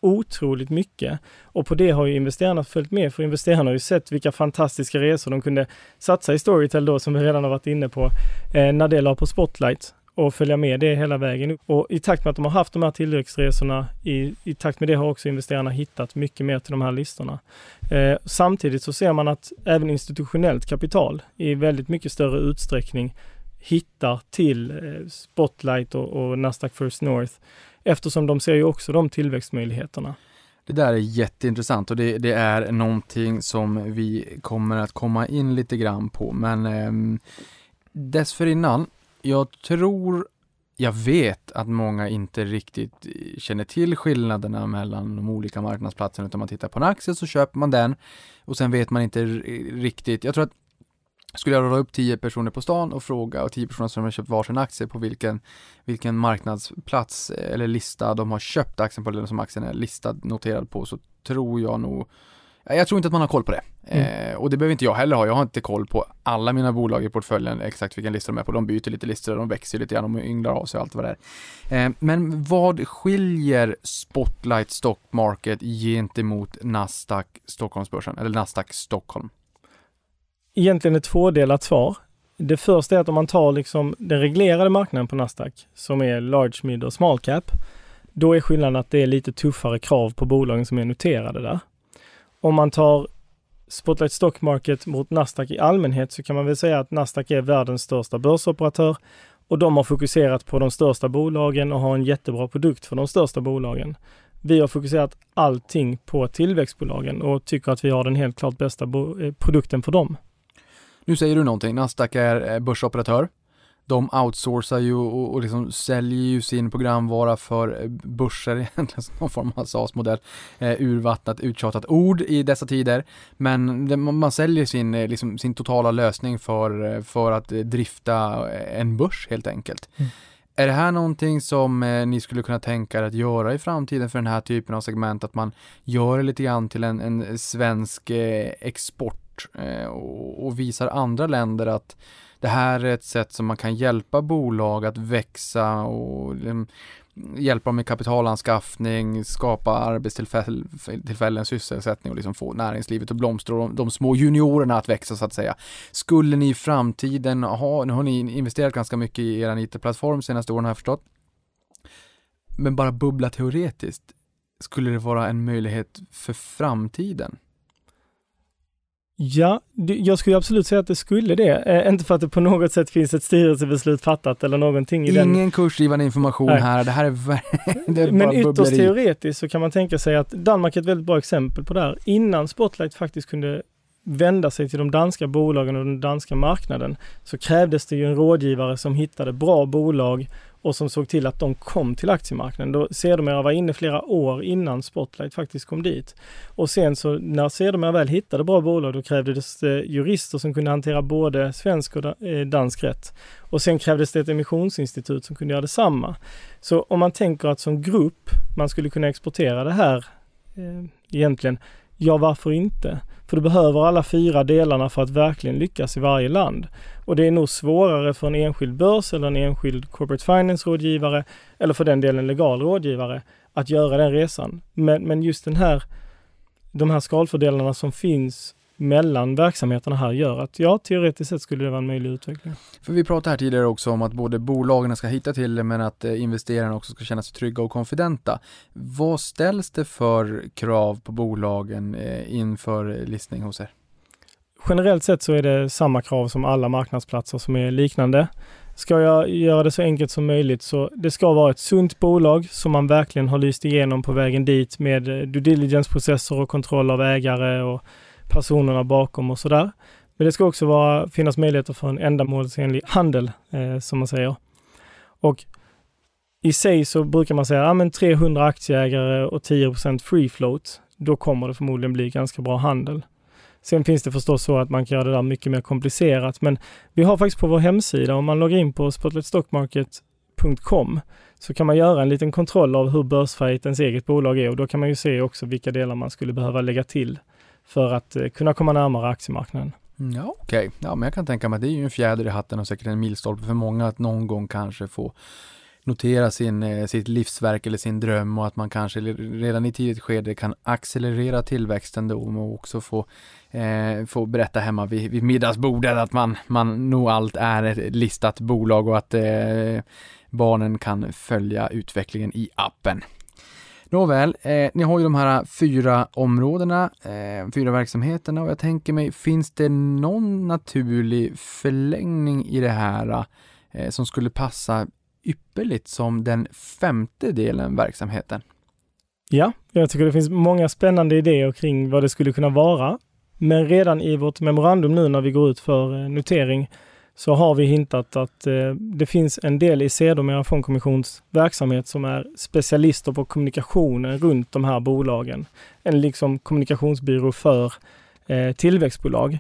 otroligt mycket och på det har ju investerarna följt med för investerarna har ju sett vilka fantastiska resor de kunde satsa i Storytel då som vi redan har varit inne på eh, när det la på Spotlight och följa med det hela vägen upp. Och i takt med att de har haft de här tillväxtresorna, i, i takt med det har också investerarna hittat mycket mer till de här listorna. Eh, samtidigt så ser man att även institutionellt kapital i väldigt mycket större utsträckning hittar till eh, Spotlight och, och Nasdaq First North eftersom de ser ju också de tillväxtmöjligheterna. Det där är jätteintressant och det, det, är någonting som vi kommer att komma in lite grann på men eh, dessförinnan, jag tror jag vet att många inte riktigt känner till skillnaderna mellan de olika marknadsplatserna utan man tittar på en aktie så köper man den och sen vet man inte riktigt, jag tror att skulle jag rada upp tio personer på stan och fråga och tio personer som har köpt varsin aktie på vilken, vilken marknadsplats eller lista de har köpt aktien på eller som aktien är listad, noterad på så tror jag nog jag tror inte att man har koll på det. Mm. Eh, och det behöver inte jag heller ha. Jag har inte koll på alla mina bolag i portföljen, exakt vilken lista de är på. De byter lite listor, de växer lite grann, de ynglar av sig och allt vad det är. Eh, men vad skiljer Spotlight Stock Market gentemot Nasdaq Stockholmsbörsen, eller Nasdaq Stockholm? Egentligen ett tvådelat svar. Det första är att om man tar liksom den reglerade marknaden på Nasdaq, som är large, mid och small cap, då är skillnaden att det är lite tuffare krav på bolagen som är noterade där. Om man tar Spotlight Stock Market mot Nasdaq i allmänhet så kan man väl säga att Nasdaq är världens största börsoperatör Och de har fokuserat på de största bolagen och har en jättebra produkt för de största bolagen. Vi har fokuserat allting på tillväxtbolagen och tycker att vi har den helt klart bästa eh, produkten för dem. Nu säger du någonting, Nasdaq är eh, börsoperatör. De outsourcar ju och, och liksom säljer ju sin programvara för eh, börser, egentligen någon form av SAS-modell. Eh, urvattnat, uttjatat ord i dessa tider. Men det, man säljer sin, liksom, sin totala lösning för, för att drifta en börs helt enkelt. Mm. Är det här någonting som eh, ni skulle kunna tänka er att göra i framtiden för den här typen av segment? Att man gör det lite grann till en, en svensk eh, export Eh, och, visar andra länder att det här är ett sätt som man kan hjälpa bolag att växa och liksom, hjälpa dem med kapitalanskaffning, skapa arbetstillfällen, sysselsättning och liksom få näringslivet att blomstra och de, de, små juniorerna att växa så att säga. Skulle ni i framtiden ha, nu har ni investerat ganska mycket i er IT-plattform senaste åren har jag förstått, men bara bubbla teoretiskt, skulle det vara en möjlighet för framtiden? Ja, jag skulle absolut säga att det skulle det. Eh, inte för att det på något sätt finns ett styrelsebeslut fattat eller någonting i Ingen den. kursgivande information Nej. här, det här är, det är Men ytterst teoretiskt så kan man tänka sig att Danmark är ett väldigt bra exempel på det här. Innan Spotlight faktiskt kunde vända sig till de danska bolagen och den danska marknaden så krävdes det ju en rådgivare som hittade bra bolag och som såg till att de kom till aktiemarknaden. Då Sedermera var inne flera år innan Spotlight faktiskt kom dit. Och sen så när Sedermera väl hittade bra bolag då krävdes det jurister som kunde hantera både svensk och eh, dansk rätt. Och sen krävdes det ett emissionsinstitut som kunde göra detsamma. Så om man tänker att som grupp man skulle kunna exportera det här eh, egentligen, ja varför inte? För du behöver alla fyra delarna för att verkligen lyckas i varje land. Och det är nog svårare för en enskild börs eller en enskild corporate finance-rådgivare eller för den delen legal rådgivare att göra den resan. Men, men just den här, de här skalfördelarna som finns mellan verksamheterna här gör att ja, teoretiskt sett skulle det vara en möjlig utveckling. För vi pratade här tidigare också om att både bolagen ska hitta till det men att eh, investerarna också ska känna sig trygga och konfidenta. Vad ställs det för krav på bolagen eh, inför listning hos er? Generellt sett så är det samma krav som alla marknadsplatser som är liknande. Ska jag göra det så enkelt som möjligt så det ska vara ett sunt bolag som man verkligen har lyst igenom på vägen dit med eh, due diligence-processer och kontroll av ägare och personerna bakom och sådär. Men det ska också vara, finnas möjligheter för en ändamålsenlig handel, eh, som man säger. Och i sig så brukar man säga, ja men 300 aktieägare och 10% free float, då kommer det förmodligen bli ganska bra handel. Sen finns det förstås så att man kan göra det där mycket mer komplicerat, men vi har faktiskt på vår hemsida, om man loggar in på spotlightstockmarket.com, så kan man göra en liten kontroll av hur börsfärgat ens eget bolag är och då kan man ju se också vilka delar man skulle behöva lägga till för att eh, kunna komma närmare aktiemarknaden. Mm, ja, okej. Okay. Ja, men jag kan tänka mig att det är ju en fjäder i hatten och säkert en milstolpe för många att någon gång kanske få notera sin, eh, sitt livsverk eller sin dröm och att man kanske redan i tidigt skede kan accelerera tillväxten då och också få, eh, få berätta hemma vid, vid middagsbordet att man, man nog allt är ett listat bolag och att eh, barnen kan följa utvecklingen i appen. Nåväl, eh, ni har ju de här fyra områdena, eh, fyra verksamheterna och jag tänker mig, finns det någon naturlig förlängning i det här eh, som skulle passa ypperligt som den femte delen verksamheten? Ja, jag tycker det finns många spännande idéer kring vad det skulle kunna vara. Men redan i vårt memorandum nu när vi går ut för eh, notering så har vi hintat att eh, det finns en del i sedermera fondkommissions verksamhet som är specialister på kommunikationen runt de här bolagen. En liksom kommunikationsbyrå för eh, tillväxtbolag.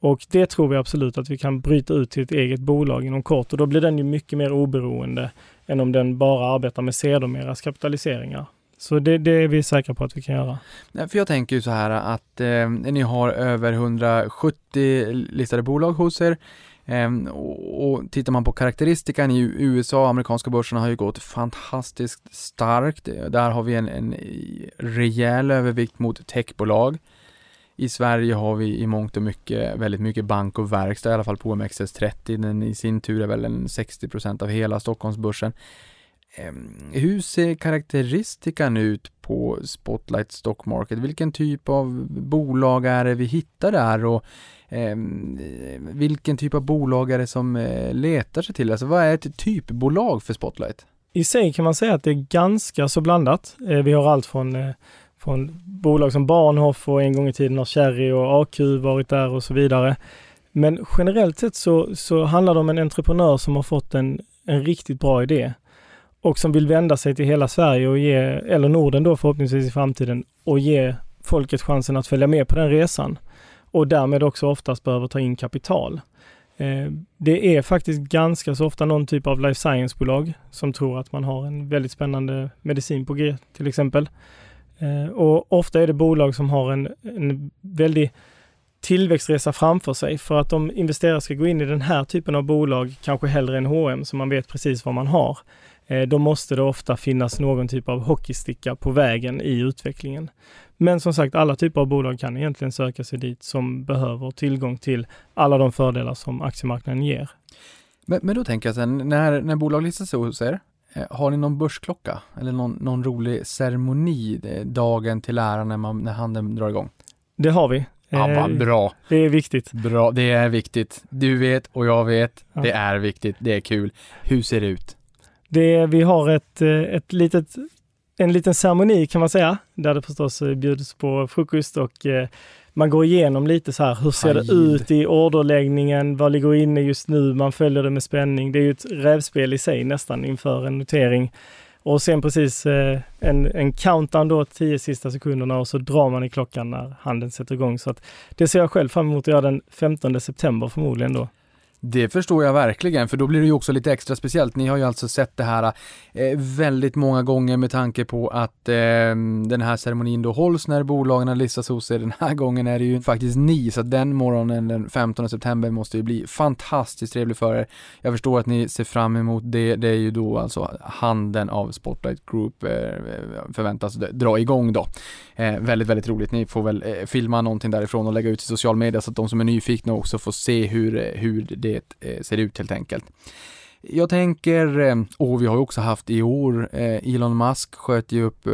Och det tror vi absolut att vi kan bryta ut till ett eget bolag inom kort och då blir den ju mycket mer oberoende än om den bara arbetar med sedermeras kapitaliseringar. Så det, det, är vi säkra på att vi kan göra. För jag tänker ju så här att eh, ni har över 170 listade bolag hos er. Ehm, och tittar man på karaktäristikan i USA, amerikanska börserna har ju gått fantastiskt starkt. Där har vi en, en rejäl övervikt mot techbolag. I Sverige har vi i mångt och mycket väldigt mycket bank och verkstad, i alla fall på OMXS30. Den i sin tur är väl en 60% av hela Stockholmsbörsen. Ehm, hur ser karaktäristikan ut på Spotlight Stock Market. Vilken typ av bolag är det vi hittar där och eh, vilken typ av bolag är det som eh, letar sig till? Alltså vad är ett typbolag för Spotlight? I sig kan man säga att det är ganska så blandat. Eh, vi har allt från, eh, från bolag som Bahnhof och en gång i tiden har Cherry och AQ varit där och så vidare. Men generellt sett så, så handlar det om en entreprenör som har fått en, en riktigt bra idé och som vill vända sig till hela Sverige och ge, eller Norden då förhoppningsvis i framtiden, och ge folket chansen att följa med på den resan. Och därmed också oftast behöver ta in kapital. Eh, det är faktiskt ganska så ofta någon typ av life science-bolag som tror att man har en väldigt spännande medicin på G till exempel. Eh, och ofta är det bolag som har en, en väldigt tillväxtresa framför sig för att de investerare ska gå in i den här typen av bolag, kanske hellre än H&M så man vet precis vad man har, då måste det ofta finnas någon typ av hockeysticka på vägen i utvecklingen. Men som sagt, alla typer av bolag kan egentligen söka sig dit som behöver tillgång till alla de fördelar som aktiemarknaden ger. Men, men då tänker jag sen, när, när bolag listas hos er, eh, har ni någon börsklocka eller någon, någon rolig ceremoni eh, dagen till ära när, man, när handeln drar igång? Det har vi. Ja, vad Eh, bra. Det är viktigt. Bra, det är viktigt. Du vet och jag vet. Ja. Det är viktigt. Det är kul. Hur ser det ut? Det, vi har ett, eh, ett litet, en liten ceremoni kan man säga, där det förstås eh, bjuds på frukost och eh, man går igenom lite så här, hur ser det ut i orderläggningen, vad ligger inne just nu, man följer det med spänning. Det är ju ett rävspel i sig nästan inför en notering. Och sen precis en, en countdown då, tio sista sekunderna och så drar man i klockan när handeln sätter igång. Så att det ser jag själv fram emot att göra den 15 september förmodligen då. Det förstår jag verkligen, för då blir det ju också lite extra speciellt. Ni har ju alltså sett det här eh, väldigt många gånger med tanke på att eh, den här ceremonin då hålls när bolagen listas hos er. Den här gången är det ju faktiskt ni, så att den morgonen den 15 september måste ju bli fantastiskt trevlig för er. Jag förstår att ni ser fram emot det. Det är ju då alltså handeln av Spotlight Group eh, förväntas dra igång då. Eh, väldigt, väldigt roligt. Ni får väl eh, filma någonting därifrån och lägga ut i social media så att de som är nyfikna också får se hur, hur det eh, ser ut helt enkelt. Jag tänker, eh, och vi har ju också haft i år, eh, Elon Musk sköt ju upp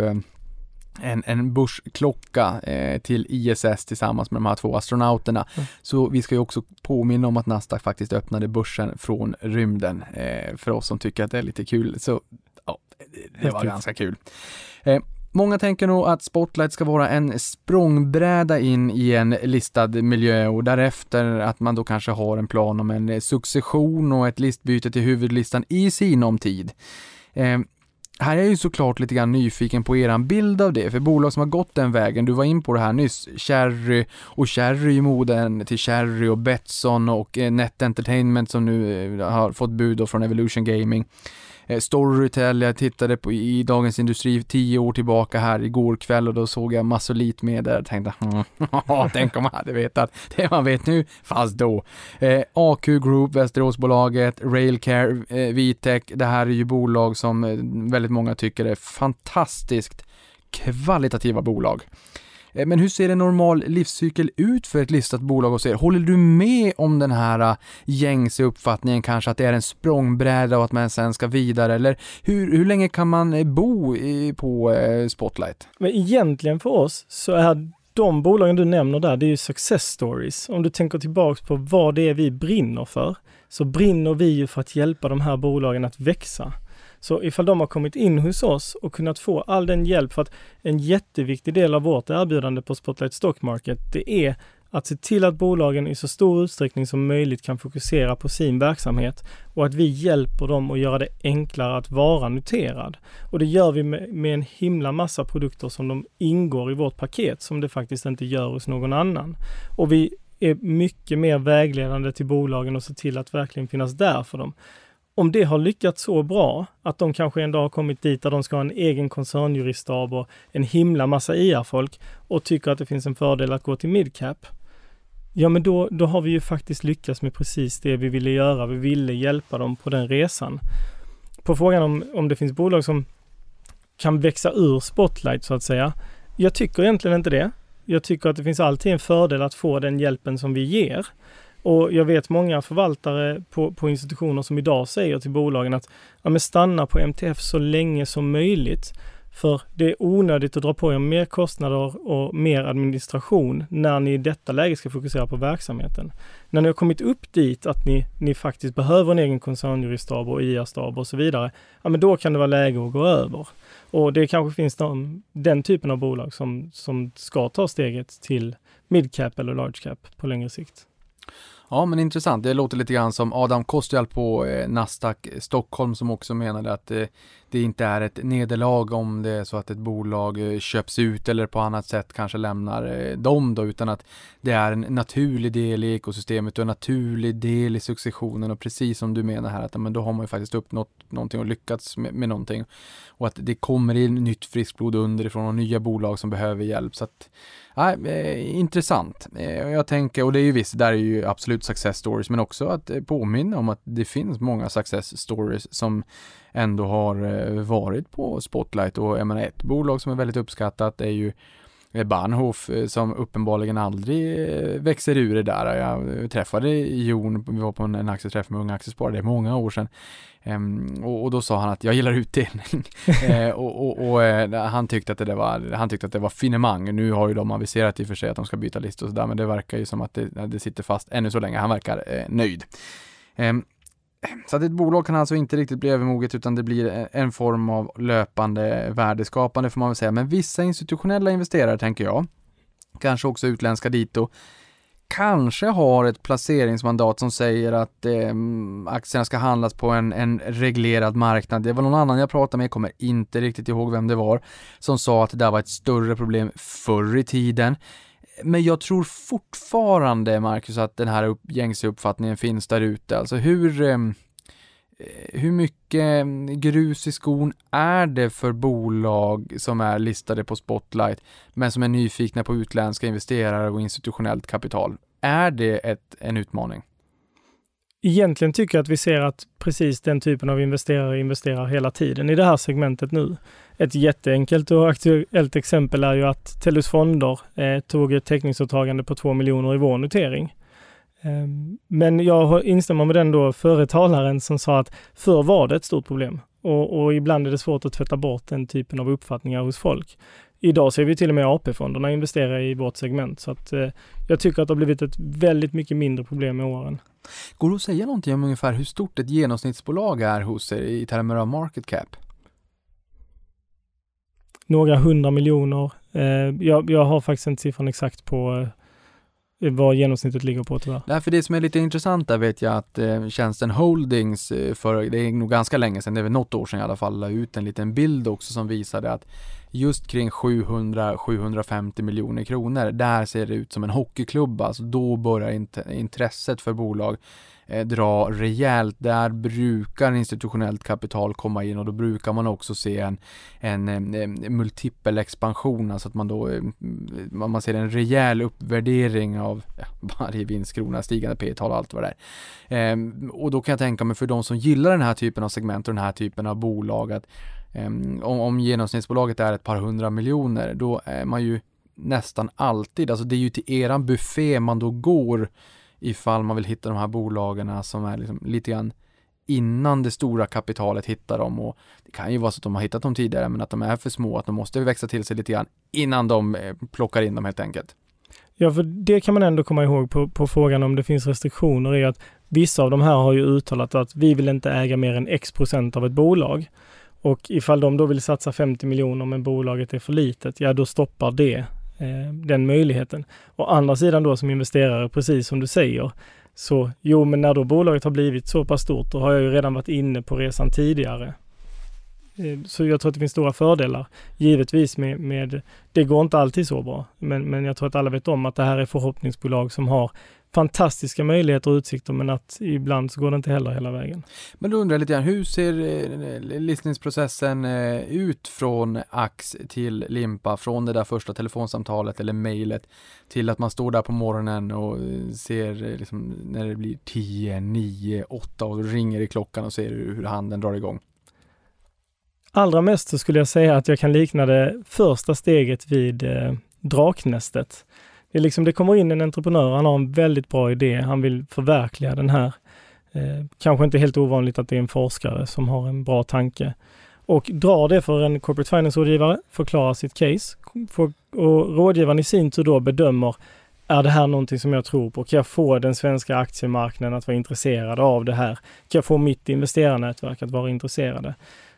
en, en börsklocka eh, till ISS tillsammans med de här två astronauterna. Mm. Så vi ska ju också påminna om att Nasdaq faktiskt öppnade börsen från rymden. Eh, för oss som tycker att det är lite kul, så ja, det, det var ganska kul. Eh, Många tänker nog att Spotlight ska vara en språngbräda in i en listad miljö och därefter att man då kanske har en plan om en succession och ett listbyte till huvudlistan i sinom tid. Eh, här är jag ju såklart lite grann nyfiken på eran bild av det, för bolag som har gått den vägen, du var in på det här nyss, Cherry och Cherry i moden till Cherry och Betsson och eh, Net Entertainment som nu eh, har fått bud då från Evolution Gaming. Eh, Storytel, jag tittade på i Dagens Industri tio år tillbaka här igår kväll och då såg jag Massolit med där och tänkte mm, tänk om man hade vetat det man vet nu, fast då. Eh, AQ Group, Västeråsbolaget, Railcare, eh, Vitec, det här är ju bolag som eh, väldigt många tycker är fantastiskt kvalitativa bolag. Eh, men hur ser en normal livscykel ut för ett listat bolag hos er? Håller du med om den här eh, gängse uppfattningen kanske att det är en språngbräda och att man sen ska vidare? Eller hur, hur länge kan man eh, bo i, på eh, Spotlight? Men egentligen för oss så är de bolagen du nämner där, det är ju success stories. Om du tänker tillbaks på vad det är vi brinner för, så brinner vi ju för att hjälpa de här bolagen att växa. Så ifall de har kommit in hos oss och kunnat få all den hjälp, för att en jätteviktig del av vårt erbjudande på Spotlight Stock Market, det är att se till att bolagen i så stor utsträckning som möjligt kan fokusera på sin verksamhet och att vi hjälper dem att göra det enklare att vara noterad. Och det gör vi med, med en himla massa produkter som de ingår i vårt paket som det faktiskt inte gör hos någon annan. Och vi är mycket mer vägledande till bolagen och ser till att verkligen finnas där för dem. Om det har lyckats så bra att de kanske en dag har kommit dit där de ska ha en egen koncernjuriststab och en himla massa IR-folk och tycker att det finns en fördel att gå till midcap. Ja, men då, då har vi ju faktiskt lyckats med precis det vi ville göra. Vi ville hjälpa dem på den resan. På frågan om, om det finns bolag som kan växa ur spotlight så att säga. Jag tycker egentligen inte det. Jag tycker att det finns alltid en fördel att få den hjälpen som vi ger. Och jag vet många förvaltare på, på institutioner som idag säger till bolagen att ja, men stanna på MTF så länge som möjligt. För det är onödigt att dra på er mer kostnader och mer administration när ni i detta läge ska fokusera på verksamheten. När ni har kommit upp dit att ni, ni faktiskt behöver en egen koncernjuriststab och IA-stab och så vidare, ja men då kan det vara läge att gå över. Och det kanske finns de, den typen av bolag som, som ska ta steget till midcap eller large cap på längre sikt. Ja, men intressant. Det låter lite grann som Adam Kostial på eh, Nasdaq Stockholm som också menade att eh, det inte är ett nederlag om det är så att ett bolag eh, köps ut eller på annat sätt kanske lämnar eh, dem då, utan att det är en naturlig del i ekosystemet och en naturlig del i successionen. Och precis som du menar här att men då har man ju faktiskt uppnått någonting och lyckats med, med någonting. Och att det kommer in nytt friskt blod underifrån och nya bolag som behöver hjälp. Så att Ja, eh, intressant. Jag tänker, och det är ju visst, där är ju absolut success stories, men också att påminna om att det finns många success stories som ändå har eh, varit på Spotlight och jag menar ett bolag som är väldigt uppskattat är ju eh, Bahnhof eh, som uppenbarligen aldrig växer ur det där. Jag träffade Jon, vi var på en aktieträff med Unga Aktiesparare, det är många år sedan. Um, och, och, då sa han att jag gillar utdelning. uh, och, och, och uh, han tyckte att det var, han tyckte att det var finemang. Nu har ju de aviserat i och för sig att de ska byta list och sådär, men det verkar ju som att det, det sitter fast ännu så länge. Han verkar uh, nöjd. Um, så att ett bolag kan alltså inte riktigt bli övermoget utan det blir e- en form av löpande värdeskapande får man väl säga. Men vissa institutionella investerare tänker jag, kanske också utländska dito, kanske har ett placeringsmandat som säger att eh, aktierna ska handlas på en, en reglerad marknad. Det var någon annan jag pratade med, jag kommer inte riktigt ihåg vem det var, som sa att det där var ett större problem förr i tiden. Men jag tror fortfarande, Marcus, att den här upp, gängse uppfattningen finns där ute. Alltså hur, ehm, eh, hur mycket ehm, grus i skon är det för bolag som är listade på Spotlight, men som är nyfikna på utländska investerare och institutionellt kapital? Är det ett, en utmaning? Egentligen tycker jag att vi ser att precis den typen av investerare investerar hela tiden i det här segmentet nu. Ett jätteenkelt och aktuellt exempel är ju att Tellus Fonder eh, tog ett täckningsåtagande på 2 miljoner i vår notering. Eh, men jag instämmer med den då företalaren som sa att förr var det ett stort problem och, och ibland är det svårt att tvätta bort den typen av uppfattningar hos folk. Idag ser vi till och med AP-fonderna investera i vårt segment så att eh, jag tycker att det har blivit ett väldigt mycket mindre problem med åren. Går det att säga någonting om ungefär hur stort ett genomsnittsbolag är hos er i termer av market cap? några hundra miljoner. Eh, jag, jag har faktiskt inte siffran exakt på eh, vad genomsnittet ligger på tyvärr. Därför det som är lite intressant där vet jag att eh, tjänsten Holdings eh, för, det är nog ganska länge sedan, det är väl något år sedan i alla fall, la ut en liten bild också som visade att just kring 700-750 miljoner kronor, där ser det ut som en hockeyklubb, alltså då börjar int intresset för bolag Eh, dra rejält. Där brukar institutionellt kapital komma in och då brukar man också se en, en, eh, en multipel expansion, alltså att man då eh, mm, man ser en rejäl uppvärdering av ja, varje vinstkrona, stigande P-tal och allt vad det är. Ehm, och då kan jag tänka mig för de som gillar den här typen av segment och den här typen av bolag att ehm, om, om genomsnittsbolaget är ett par hundra miljoner, då är man ju nästan alltid, alltså det är ju till eran buffé man då går ifall man vill hitta de här bolagen som är liksom lite grann innan det stora kapitalet hittar dem och det kan ju vara så att de har hittat dem tidigare men att de är för små, att de måste växa till sig lite grann innan de eh, plockar in dem helt enkelt. Ja, för det kan man ändå komma ihåg på, på frågan om det finns restriktioner är att vissa av de här har ju uttalat att vi vill inte äga mer än x procent av ett bolag. Och ifall de då vill satsa 50 miljoner men bolaget är för litet, ja då stoppar det eh, den möjligheten. Å andra sidan då som investerare, precis som du säger, så jo, men när då bolaget har blivit så pass stort, då har jag ju redan varit inne på resan tidigare. Eh, så jag tror att det finns stora fördelar. Givetvis med, med det går inte alltid så bra, men, men jag tror att alla vet om att det här är förhoppningsbolag som har fantastiska möjligheter och utsikter men att ibland så går det inte heller hela vägen. Men då undrar jag lite grann, hur ser eh, listningsprocessen eh, ut från Ax till Limpa, från det där första telefonsamtalet eller mejlet till att man står där på morgonen och ser liksom när det blir 10, 9, 8 och ringer i klockan och ser hur handeln drar igång? Allra mest så skulle jag säga att jag kan likna det första steget vid eh, draknästet. Det, är liksom, det kommer in en entreprenör, han har en väldigt bra idé, han vill förverkliga den här. Eh, kanske inte helt ovanligt att det är en forskare som har en bra tanke. och drar det för en corporate finance-rådgivare, förklarar sitt case och rådgivaren i sin tur då bedömer är det här någonting som jag tror på? Kan jag få den svenska aktiemarknaden att vara intresserad av det här? Kan jag få mitt investerarnätverk att vara intresserade?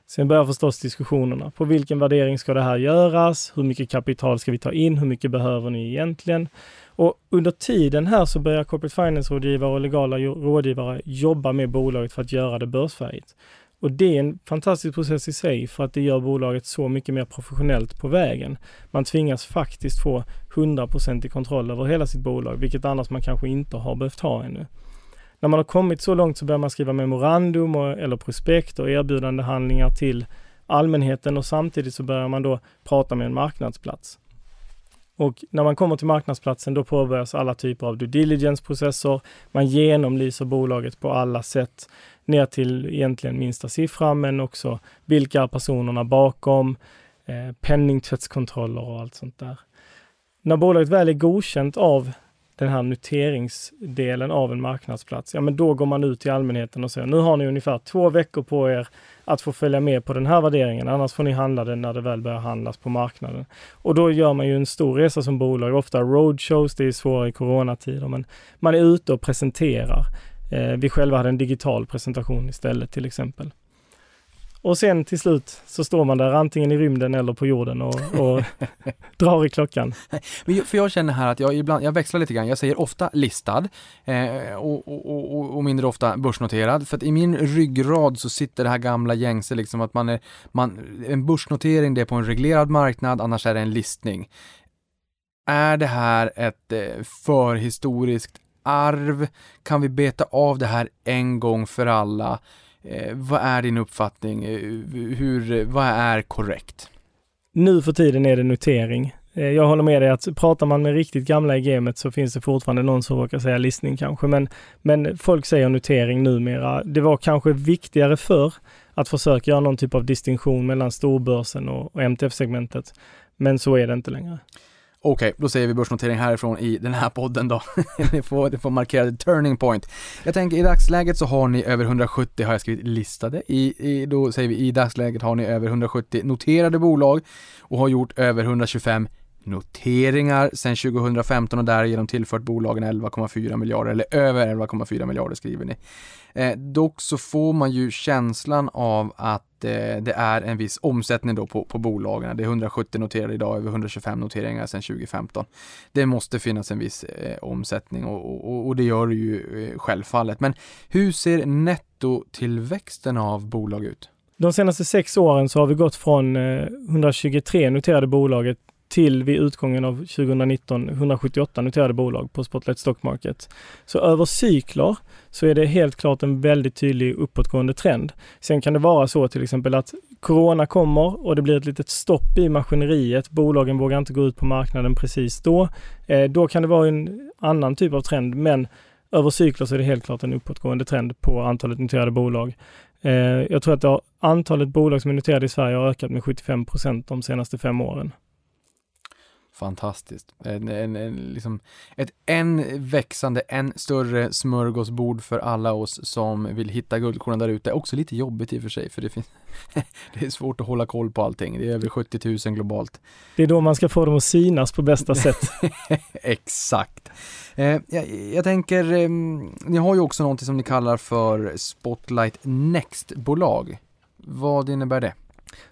Sen börjar förstås diskussionerna. På vilken värdering ska det här göras? Hur mycket kapital ska vi ta in? Hur mycket behöver ni egentligen? Och under tiden här så börjar corporate finance-rådgivare och legala rådgivare jobba med bolaget för att göra det börsfärdigt. Och det är en fantastisk process i sig för att det gör bolaget så mycket mer professionellt på vägen. Man tvingas faktiskt få 100% i kontroll över hela sitt bolag, vilket annars man kanske inte har behövt ha ännu. När man har kommit så långt så börjar man skriva memorandum och, eller prospekt och erbjudande handlingar till allmänheten och samtidigt så börjar man då prata med en marknadsplats. Och när man kommer till marknadsplatsen då påbörjas alla typer av due diligence-processer. Man genomlyser bolaget på alla sätt ner till egentligen minsta siffra, men också vilka är personerna bakom, eh, penningtvättskontroller och allt sånt där. När bolaget väl är godkänt av den här noteringsdelen av en marknadsplats, ja men då går man ut till allmänheten och säger nu har ni ungefär två veckor på er att få följa med på den här värderingen, annars får ni handla den när det väl börjar handlas på marknaden. Och då gör man ju en stor resa som bolag, ofta roadshows, det är svårare i coronatider, men man är ute och presenterar. Eh, vi själva hade en digital presentation istället till exempel. Och sen till slut så står man där antingen i rymden eller på jorden och, och drar i klockan. Men för jag känner här att jag ibland, jag växlar lite grann. Jag säger ofta listad eh, och, och, och, och, mindre ofta börsnoterad. För att i min ryggrad så sitter det här gamla gängse liksom att man är, man, en börsnotering det är på en reglerad marknad, annars är det en listning. Är det här ett eh, förhistoriskt arv? Kan vi beta av det här en gång för alla? Eh, vad är din uppfattning? Eh, hur, vad är korrekt? Nu för tiden är det notering. Eh, jag håller med dig att pratar man med riktigt gamla i gamet så finns det fortfarande någon som råkar säga listning kanske, men, men folk säger notering numera. Det var kanske viktigare för att försöka göra någon typ av distinktion mellan storbörsen och, och MTF-segmentet. Men så är det inte längre. Okej, okay, då säger vi börsnotering härifrån i den här podden då. ni, får, ni får markera the turning point. Jag tänker i dagsläget så har ni över 170, har jag skrivit listade, i, i, då säger vi i dagsläget har ni över 170 noterade bolag och har gjort över 125 noteringar sedan 2015 och därigenom tillfört bolagen 11,4 miljarder, eller över 11,4 miljarder skriver ni. Eh, dock så får man ju känslan av att eh, det är en viss omsättning då på, på bolagen. Det är 170 noterade idag, över 125 noteringar sedan 2015. Det måste finnas en viss eh, omsättning och, och, och, det gör det ju eh, självfallet. Men hur ser nettotillväxten av bolag ut? De senaste sex åren så har vi gått från eh, 123 noterade bolaget till vid utgången av 2019 178 noterade bolag på Spotlight Stock Market. Så över cykler så är det helt klart en väldigt tydlig uppåtgående trend. Sen kan det vara så till exempel att Corona kommer och det blir ett litet stopp i maskineriet. Bolagen vågar inte gå ut på marknaden precis då. Eh, då kan det vara en annan typ av trend, men över cykler så är det helt klart en uppåtgående trend på antalet noterade bolag. Eh, jag tror att har, antalet bolag som är noterade i Sverige har ökat med 75 procent de senaste fem åren. Fantastiskt. En, en, en, liksom ett än växande, än större smörgåsbord för alla oss som vill hitta guldkornen där ute. Också lite jobbigt i och för sig, för det, finns det är svårt att hålla koll på allting. Det är över 70 000 globalt. Det är då man ska få dem att synas på bästa sätt. Exakt. Eh, jag, jag, tänker, eh, ni har ju också någonting som ni kallar för Spotlight Next-bolag. Vad innebär det?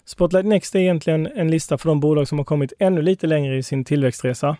Spotlight Next är egentligen en lista för de bolag som har kommit ännu lite längre i sin tillväxtresa.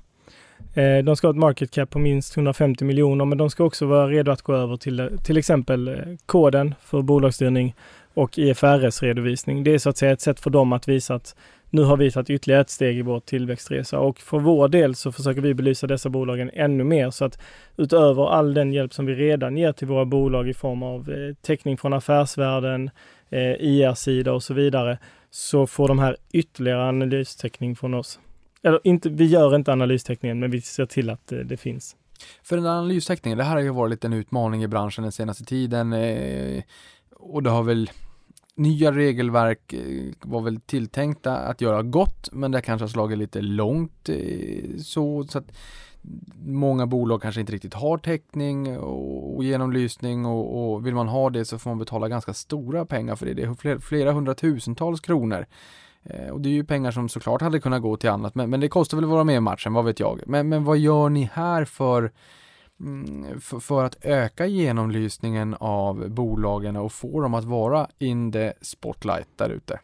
Eh, de ska ha ett market cap på minst 150 miljoner, men de ska också vara redo att gå över till till exempel eh, koden för bolagsstyrning och IFRS redovisning. Det är så att säga ett sätt för dem att visa att nu har vi tagit ytterligare ett steg i vår tillväxtresa och för vår del så försöker vi belysa dessa bolagen ännu mer så att utöver all den hjälp som vi redan ger till våra bolag i form av eh, täckning från affärsvärlden, eh, IR-sida och så vidare, så får de här ytterligare analystäckning från oss. Eller inte, vi gör inte analystäckningen, men vi ser till att det, det finns. För den analystäckningen, det här har ju varit en utmaning i branschen den senaste tiden eh, och det har väl nya regelverk eh, var väl tilltänkta att göra gott, men det kanske har slagit lite långt eh, så, så att många bolag kanske inte riktigt har täckning och, och genomlysning och, och, vill man ha det så får man betala ganska stora pengar för det. Det är flera, flera hundratusentals kronor. Eh, och det är ju pengar som såklart hade kunnat gå till annat, men, men det kostar väl att vara med i matchen, vad vet jag. Men, men vad gör ni här för Mm, för, för att öka genomlysningen av bolagen och få dem att vara in the spotlight där ute?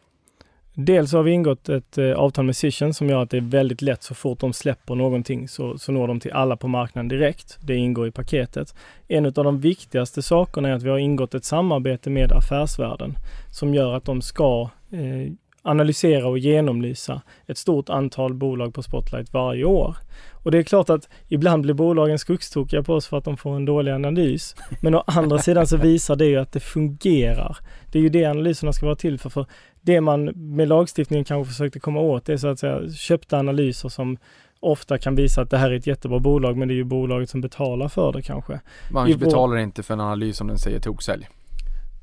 Dels har vi ingått ett eh, avtal med Cision som gör att det är väldigt lätt så fort de släpper någonting så, så når de till alla på marknaden direkt. Det ingår i paketet. En av de viktigaste sakerna är att vi har ingått ett samarbete med affärsvärlden som gör att de ska eh, analysera och genomlysa ett stort antal bolag på Spotlight varje år. Och det är klart att ibland blir bolagen skogstokiga på oss för att de får en dålig analys. Men å andra sidan så visar det ju att det fungerar. Det är ju det analyserna ska vara till för. för det man med lagstiftningen kanske försökte komma åt det är så att säga köpta analyser som ofta kan visa att det här är ett jättebra bolag men det är ju bolaget som betalar för det kanske. Man betalar inte för en analys om den säger toksälj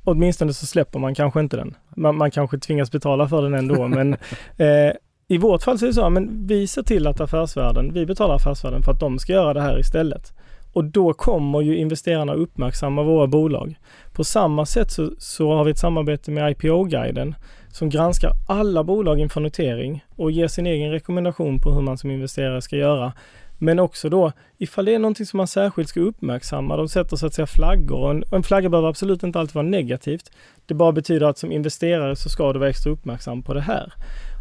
åtminstone så släpper man kanske inte den. Man, man kanske tvingas betala för den ändå, men eh, i vårt fall så är det så, men vi ser till att affärsvärlden, vi betalar Affärsvärlden för att de ska göra det här istället. Och då kommer ju investerarna uppmärksamma våra bolag. På samma sätt så, så har vi ett samarbete med IPO-guiden som granskar alla bolag inför notering och ger sin egen rekommendation på hur man som investerare ska göra. Men också då ifall det är någonting som man särskilt ska uppmärksamma. De sätter så att säga flaggor och en, en flagga behöver absolut inte alltid vara negativt. Det bara betyder att som investerare så ska du vara extra uppmärksam på det här.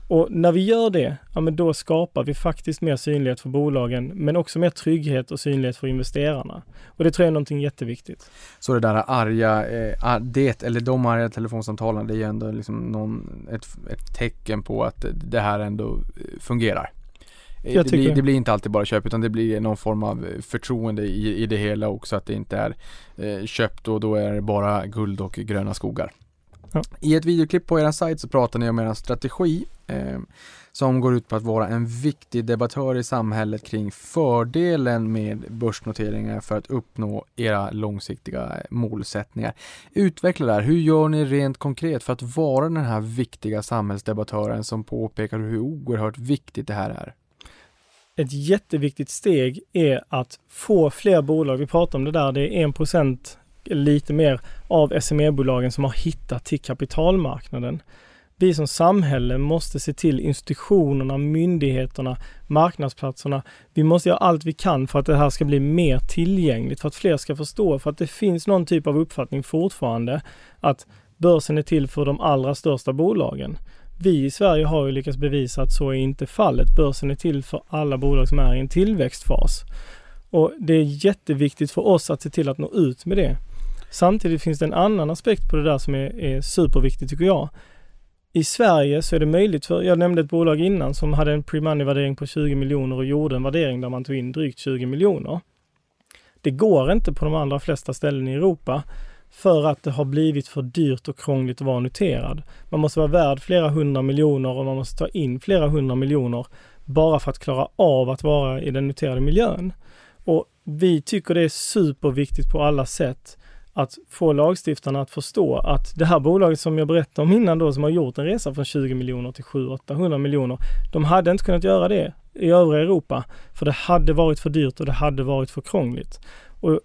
Och när vi gör det, ja men då skapar vi faktiskt mer synlighet för bolagen, men också mer trygghet och synlighet för investerarna. Och det tror jag är någonting jätteviktigt. Så det där arga, eh, det eller de arga telefonsamtalen, det är ju ändå liksom någon, ett, ett tecken på att det här ändå eh, fungerar. Det blir, det, blir, inte alltid bara köp utan det blir någon form av förtroende i, i det hela också att det inte är eh, köpt och då är det bara guld och gröna skogar. Ja. I ett videoklipp på er sajt så pratar ni om er strategi eh, som går ut på att vara en viktig debattör i samhället kring fördelen med börsnoteringar för att uppnå era långsiktiga målsättningar. Utveckla det här. Hur gör ni rent konkret för att vara den här viktiga samhällsdebattören som påpekar hur oerhört viktigt det här är? Ett jätteviktigt steg är att få fler bolag, vi pratar om det där, det är 1% lite mer av SME-bolagen som har hittat till kapitalmarknaden. Vi som samhälle måste se till institutionerna, myndigheterna, marknadsplatserna. Vi måste göra allt vi kan för att det här ska bli mer tillgängligt, för att fler ska förstå, för att det finns någon typ av uppfattning fortfarande att börsen är till för de allra största bolagen. Vi i Sverige har ju lyckats bevisa att så är inte fallet. Börsen är till för alla bolag som är i en tillväxtfas. Och det är jätteviktigt för oss att se till att nå ut med det. Samtidigt finns det en annan aspekt på det där som är, är superviktig tycker jag. I Sverige så är det möjligt för, jag nämnde ett bolag innan som hade en pre-money-värdering på 20 miljoner och gjorde en värdering där man tog in drygt 20 miljoner. Det går inte på de allra flesta ställen i Europa för att det har blivit för dyrt och krångligt att vara noterad. Man måste vara värd flera hundra miljoner och man måste ta in flera hundra miljoner bara för att klara av att vara i den noterade miljön. Och vi tycker det är superviktigt på alla sätt att få lagstiftarna att förstå att det här bolaget som jag berättade om innan då, som har gjort en resa från 20 miljoner till 700-800 miljoner, de hade inte kunnat göra det i övriga Europa, för det hade varit för dyrt och det hade varit för krångligt. Och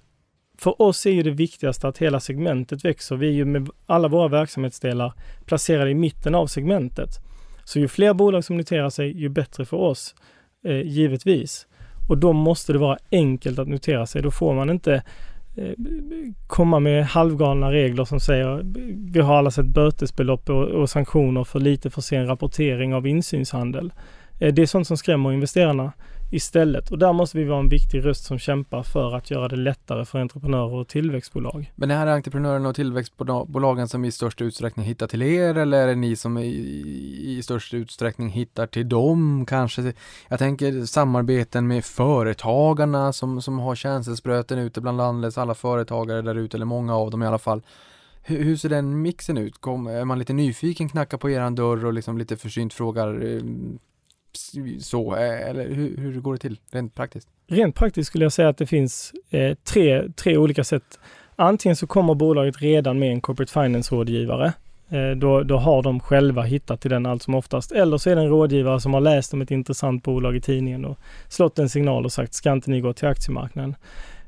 för oss är ju det viktigaste att hela segmentet växer. Vi är ju med alla våra verksamhetsdelar placerade i mitten av segmentet. Så ju fler bolag som noterar sig, ju bättre för oss, eh, givetvis. Och då måste det vara enkelt att notera sig. Då får man inte eh, komma med halvgalna regler som säger vi har alla sett bötesbelopp och, och sanktioner för lite för sen rapportering av insynshandel. Eh, det är sånt som skrämmer investerarna istället. Och där måste vi vara en viktig röst som kämpar för att göra det lättare för entreprenörer och tillväxtbolag. Men det här är entreprenörerna och tillväxtbolagen som i störst utsträckning hittar till er eller är det ni som i, i störst utsträckning hittar till dem kanske? Jag tänker samarbeten med företagarna som, som har känselspröten ute bland landets alla företagare där ute, eller många av dem i alla fall. Hur, hur ser den mixen ut? Kom, är man lite nyfiken, knackar på eran dörr och liksom lite försynt frågar eh, så, eh, eller hur, hur går det till rent praktiskt? Rent praktiskt skulle jag säga att det finns eh, tre, tre olika sätt. Antingen så kommer bolaget redan med en corporate finance-rådgivare Eh, då, då har de själva hittat till den allt som oftast. Eller så är det en rådgivare som har läst om ett intressant bolag i tidningen och slått en signal och sagt, ska inte ni gå till aktiemarknaden?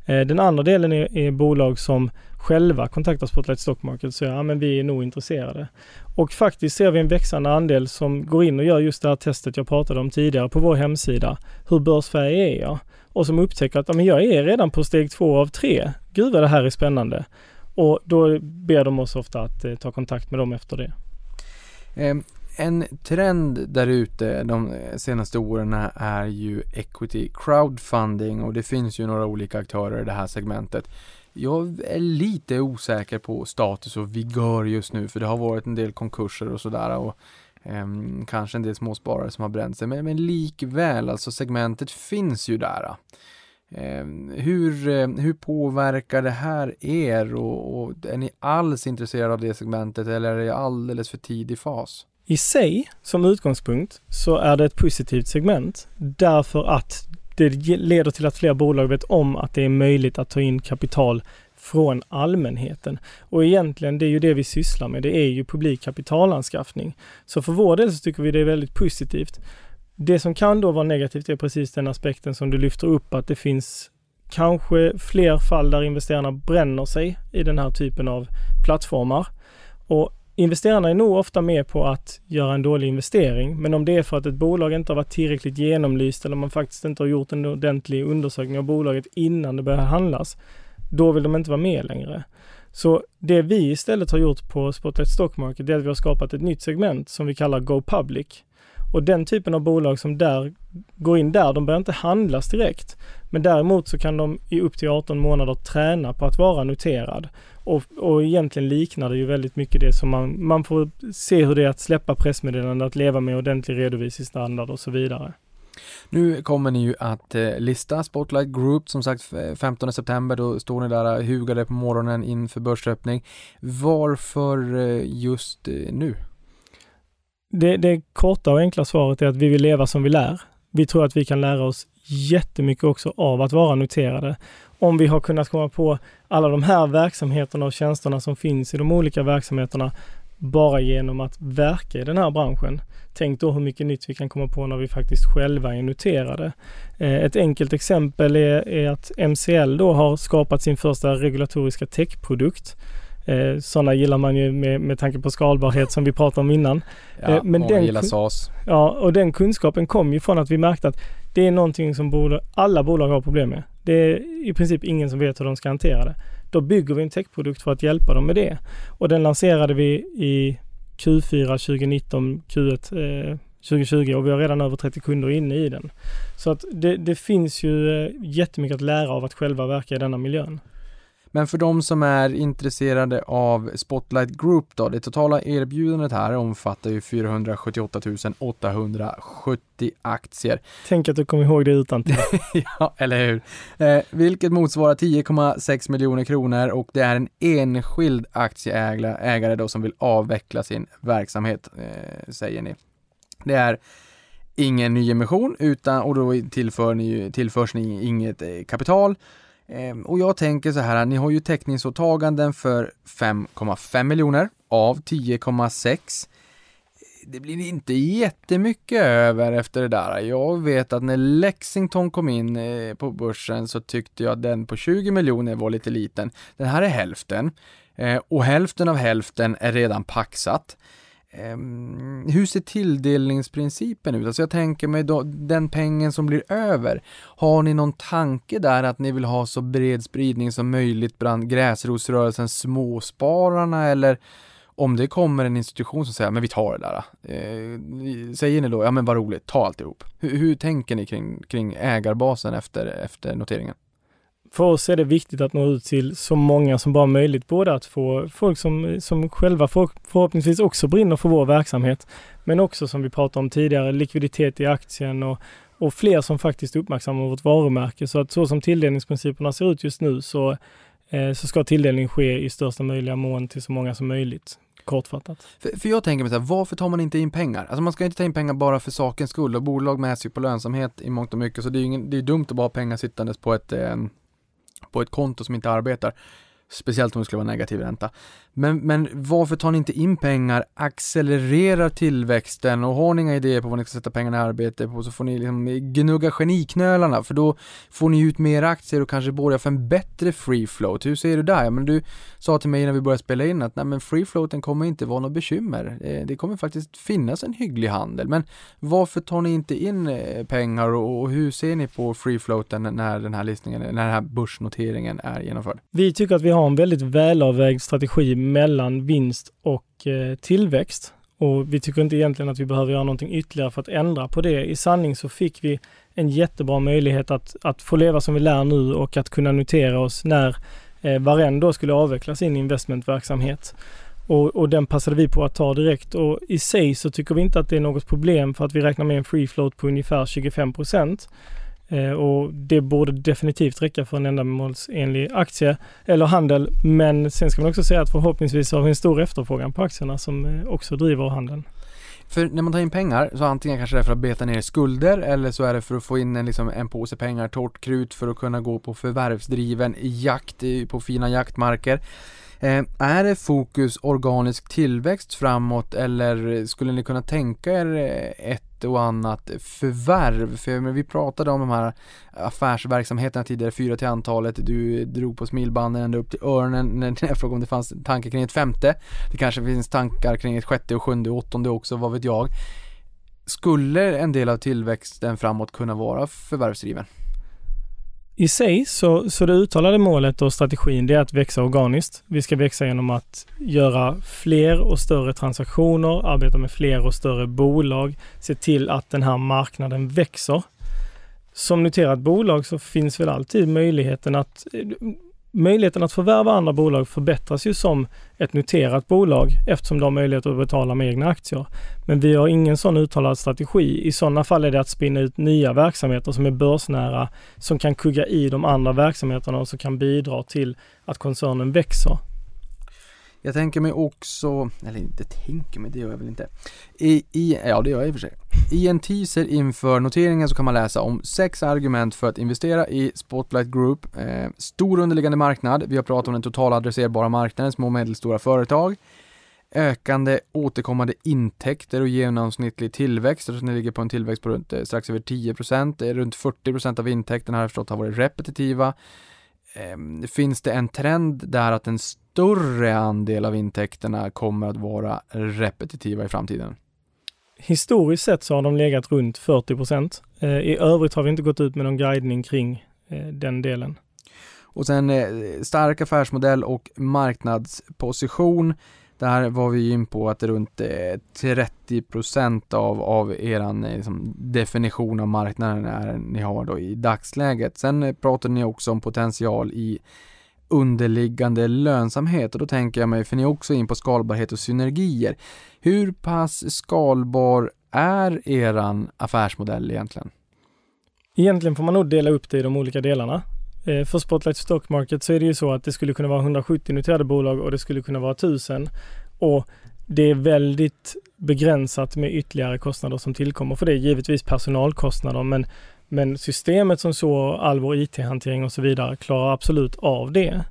Eh, den andra delen är, är bolag som själva kontaktar Spotlight Stock Market och säger, ja men vi är nog intresserade. Och faktiskt ser vi en växande andel som går in och gör just det här testet jag pratade om tidigare på vår hemsida. Hur börsfärg är jag? Och som upptäcker att, ja men jag är redan på steg två av tre. Gud vad det här är spännande. Och då ber de oss ofta att eh, ta kontakt med dem efter det. Mm en trend där ute de senaste åren är ju equity crowdfunding och det finns ju några olika aktörer i det här segmentet. Jag är lite osäker på status och vigör just nu för det har varit en del konkurser och sådär och eh, kanske en del småsparare som har bränt sig men, men likväl alltså segmentet finns ju där. Eh, hur, eh, hur påverkar det här er och, och är ni alls intresserade av det segmentet eller är det alldeles för tidig fas? I sig, som utgångspunkt, så är det ett positivt segment därför att det leder till att fler bolag vet om att det är möjligt att ta in kapital från allmänheten. Och egentligen, det är ju det vi sysslar med. Det är ju publik kapitalanskaffning. Så för vår del så tycker vi det är väldigt positivt. Det som kan då vara negativt är precis den aspekten som du lyfter upp, att det finns kanske fler fall där investerarna bränner sig i den här typen av plattformar. Och investerarna är nog ofta med på att göra en dålig investering, men om det är för att ett bolag inte har varit tillräckligt genomlyst eller man faktiskt inte har gjort en ordentlig undersökning av bolaget innan det börjar handlas, då vill de inte vara med längre. Så det vi istället har gjort på Spotlight Stock Market är att vi har skapat ett nytt segment som vi kallar Go Public. Och den typen av bolag som där går in där, de börjar inte handlas direkt. Men däremot så kan de i upp till 18 månader träna på att vara noterad. Och, och egentligen liknar det ju väldigt mycket det som man, man får se hur det är att släppa pressmeddelande, att leva med ordentlig redovisningsstandard och så vidare. Nu kommer ni ju att eh, lista Spotlight Group, som sagt 15 september, då står ni där hugade på morgonen inför börsöppning. Varför eh, just eh, nu? Det, det korta och enkla svaret är att vi vill leva som vi lär. Vi tror att vi kan lära oss jättemycket också av att vara noterade. Om vi har kunnat komma på alla de här verksamheterna och tjänsterna som finns i de olika verksamheterna bara genom att verka i den här branschen. Tänk då hur mycket nytt vi kan komma på när vi faktiskt själva är noterade. Eh, ett enkelt exempel är, är att MCL då har skapat sin första regulatoriska techprodukt Eh, sådana gillar man ju med, med tanke på skalbarhet som vi pratade om innan. Ja, eh, men många den, gillar SAS. Ja, och den kunskapen kom ju från att vi märkte att det är någonting som bolag, alla bolag har problem med. Det är i princip ingen som vet hur de ska hantera det. Då bygger vi en techprodukt för att hjälpa dem med det. Och den lanserade vi i Q4 2019, Q1 eh, 2020 och vi har redan över 30 kunder inne i den. Så att det, det finns ju eh, jättemycket att lära av att själva verka i denna miljön. Men för de som är intresserade av Spotlight Group då, det totala erbjudandet här omfattar ju 478 870 aktier. Tänk att du kommer ihåg det utan till. Ja, eller hur? Eh, vilket motsvarar 10,6 miljoner kronor och det är en enskild aktieägare då som vill avveckla sin verksamhet, eh, säger ni. Det är ingen nyemission utan, och då tillför ni, tillförs ni inget eh, kapital Ehm, och jag tänker så här, ni har ju täckningsåtaganden för 5,5 miljoner av 10,6. Det blir inte jättemycket över efter det där. Jag vet att när Lexington kom in eh, på börsen så tyckte jag att den på 20 miljoner var lite liten. Den här är hälften eh, och hälften av hälften är redan paxat. Ehm, hur ser tilldelningsprincipen ut? Alltså jag tänker mig då, den pengen som blir över. Har ni någon tanke där att ni vill ha så bred spridning som möjligt bland gräsrotsrörelsen småspararna eller om det kommer en institution som säger men vi tar det där. Eh, säger ni då, ja men vad roligt, ta alltihop. Hur, hur tänker ni kring, kring ägarbasen efter, efter noteringen? För oss är det viktigt att nå ut till så många som bara möjligt. Både att få folk som, som själva för, förhoppningsvis också brinner för vår verksamhet, men också som vi pratade om tidigare, likviditet i aktien och, och fler som faktiskt uppmärksammar vårt varumärke. Så att så som tilldelningsprinciperna ser ut just nu så, eh, så ska tilldelning ske i största möjliga mån till så många som möjligt. Kortfattat. För, för jag tänker mig så här, varför tar man inte in pengar? Alltså man ska inte ta in pengar bara för sakens skull och bolag mäts ju på lönsamhet i mångt och mycket så det är ju ingen, det är dumt att bara ha pengar sittandes på ett eh, på ett konto som inte arbetar. Speciellt om det skulle vara negativ ränta. Men, men varför tar ni inte in pengar, accelererar tillväxten och har ni inga idéer på vad ni ska sätta pengarna i arbete på så får ni liksom gnugga geniknölarna för då får ni ut mer aktier och kanske borgar för en bättre free float. Hur ser du där? Ja, men du sa till mig när vi började spela in att nej men free floaten kommer inte vara något bekymmer. Eh, det kommer faktiskt finnas en hygglig handel. Men varför tar ni inte in eh, pengar och, och hur ser ni på free floaten när den här listningen, när den här börsnoteringen är genomförd? Vi tycker att vi har en väldigt välavvägd strategi mellan vinst och eh, tillväxt. Och vi tycker inte egentligen att vi behöver göra någonting ytterligare för att ändra på det. I sanning så fick vi en jättebra möjlighet att, att få leva som vi lär nu och att kunna notera oss när eh, Varen skulle avveckla sin investmentverksamhet. Och, och, den passade vi på att ta direkt och i sig så tycker vi inte att det är något problem för att vi räknar med en free float på ungefär 25 procent. Eh, och det borde definitivt räcka för en ändamålsenlig aktie eller handel. Men sen ska man också säga att förhoppningsvis har vi en stor efterfrågan på aktierna som eh, också driver handeln. För när man tar in pengar så antingen kanske det är för att beta ner skulder eller så är det för att få in en, liksom, en påse pengar, torrt krut för att kunna gå på förvärvsdriven jakt på fina jaktmarker. Eh, är det fokus organisk tillväxt framåt eller skulle ni kunna tänka er eh, ett ett och annat förvärv? För vi pratade om de här affärsverksamheterna tidigare, fyra till antalet. Du drog på smilbanden ända upp till öronen när jag frågade om det fanns tankar kring ett femte. Det kanske finns tankar kring ett sjätte och sjunde och åttonde också, vad vet jag. Skulle en del av tillväxten framåt kunna vara förvärvsdriven? I sig så, så det uttalade målet och strategin det är att växa organiskt. Vi ska växa genom att göra fler och större transaktioner, arbeta med fler och större bolag, se till att den här marknaden växer. Som noterat bolag så finns väl alltid möjligheten att möjligheten att förvärva andra bolag förbättras ju som ett noterat bolag eftersom de har möjlighet att betala med egna aktier. Men vi har ingen sån uttalad strategi. I sådana fall är det att spinna ut nya verksamheter som är börsnära, som kan kugga i de andra verksamheterna och som kan bidra till att koncernen växer. Jag tänker mig också, eller inte tänker mig, det gör jag väl inte. I, i, ja, det gör jag i och för sig. I en teaser inför noteringen så kan man läsa om sex argument för att investera i Spotlight Group. Eh, stor underliggande marknad, vi har pratat om den totala adresserbara marknaden, små och medelstora företag. Ökande återkommande intäkter och genomsnittlig tillväxt, jag ni ligger på en tillväxt på runt eh, strax över 10%, runt 40% av intäkterna har jag förstått har varit repetitiva. Eh, finns det en trend där att en större andel av intäkterna kommer att vara repetitiva i framtiden? Historiskt sett så har de legat runt 40 procent. Eh, I övrigt har vi inte gått ut med någon guidning kring eh, den delen. Och sen eh, stark affärsmodell och marknadsposition. Där var vi in på att runt eh, 30% av, av er eh, liksom, definition av marknaden är ni har då i dagsläget. Sen eh, pratade ni också om potential i underliggande lönsamhet och då tänker jag mig, för ni är också in på skalbarhet och synergier. Hur pass skalbar är eran affärsmodell egentligen? Egentligen får man nog dela upp det i de olika delarna. Eh, för Spotlight Stock Market så är det ju så att det skulle kunna vara 170 noterade bolag och det skulle kunna vara 1000 och det är väldigt begränsat med ytterligare kostnader som tillkommer för det. är Givetvis personalkostnader men men systemet som så, all vår IT-hantering och så vidare klarar absolut av det.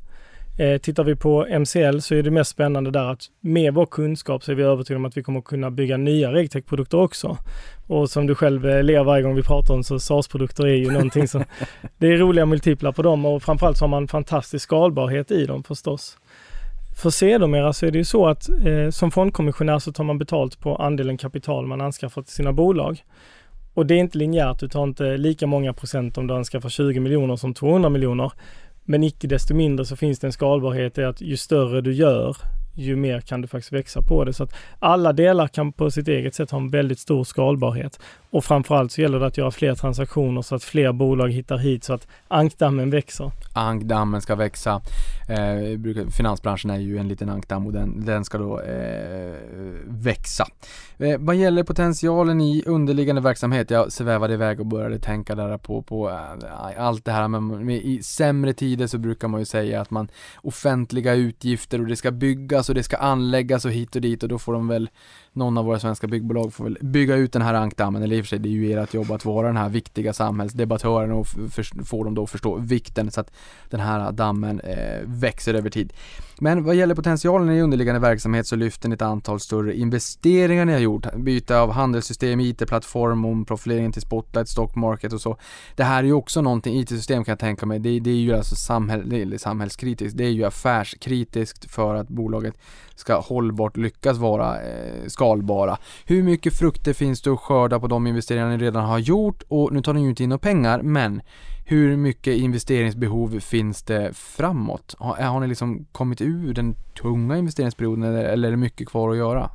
Eh, tittar vi på MCL så är det mest spännande där att med vår kunskap så är vi övertygade om att vi kommer kunna bygga nya regtech-produkter också. Och som du själv eh, ler varje gång vi pratar om så SaaS-produkter är ju någonting som, det är roliga multiplar på dem och framförallt så har man fantastisk skalbarhet i dem förstås. För sedermera så är det ju så att eh, som fondkommissionär så tar man betalt på andelen kapital man anskaffar till sina bolag. Och det är inte linjärt, du tar inte lika många procent om du anskaffar 20 miljoner som 200 miljoner. Men icke desto mindre så finns det en skalbarhet i att ju större du gör, ju mer kan du faktiskt växa på det. Så att alla delar kan på sitt eget sätt ha en väldigt stor skalbarhet. Och framförallt så gäller det att göra fler transaktioner så att fler bolag hittar hit så att ankdammen växer. Ankdammen ska växa. Eh, finansbranschen är ju en liten ankdamm och den, den ska då eh, växa. Eh, vad gäller potentialen i underliggande verksamhet, jag svävade iväg och började tänka där på, på eh, allt det här men med, i sämre tider så brukar man ju säga att man offentliga utgifter och det ska byggas och det ska anläggas och hit och dit och då får de väl någon av våra svenska byggbolag får väl bygga ut den här ankdammen eller i och för sig, det är ju ert jobb att vara den här viktiga samhällsdebattören och för, få dem då att förstå vikten så att den här dammen eh, växer över tid. Men vad gäller potentialen i underliggande verksamhet så lyfter ni ett antal större investeringar ni har gjort. Byte av handelssystem, IT-plattform, omprofilering till Spotlight, Stock Market och så. Det här är ju också någonting, IT-system kan jag tänka mig, det, det är ju alltså samhäll, det är samhällskritiskt, det är ju affärskritiskt för att bolaget ska hållbart lyckas vara eh, skalbara. Hur mycket frukter finns det att skörda på de investeringar ni redan har gjort och nu tar ni ju inte in några pengar men hur mycket investeringsbehov finns det framåt? Har, eh, har ni liksom kommit ur den tunga investeringsperioden eller, eller är det mycket kvar att göra?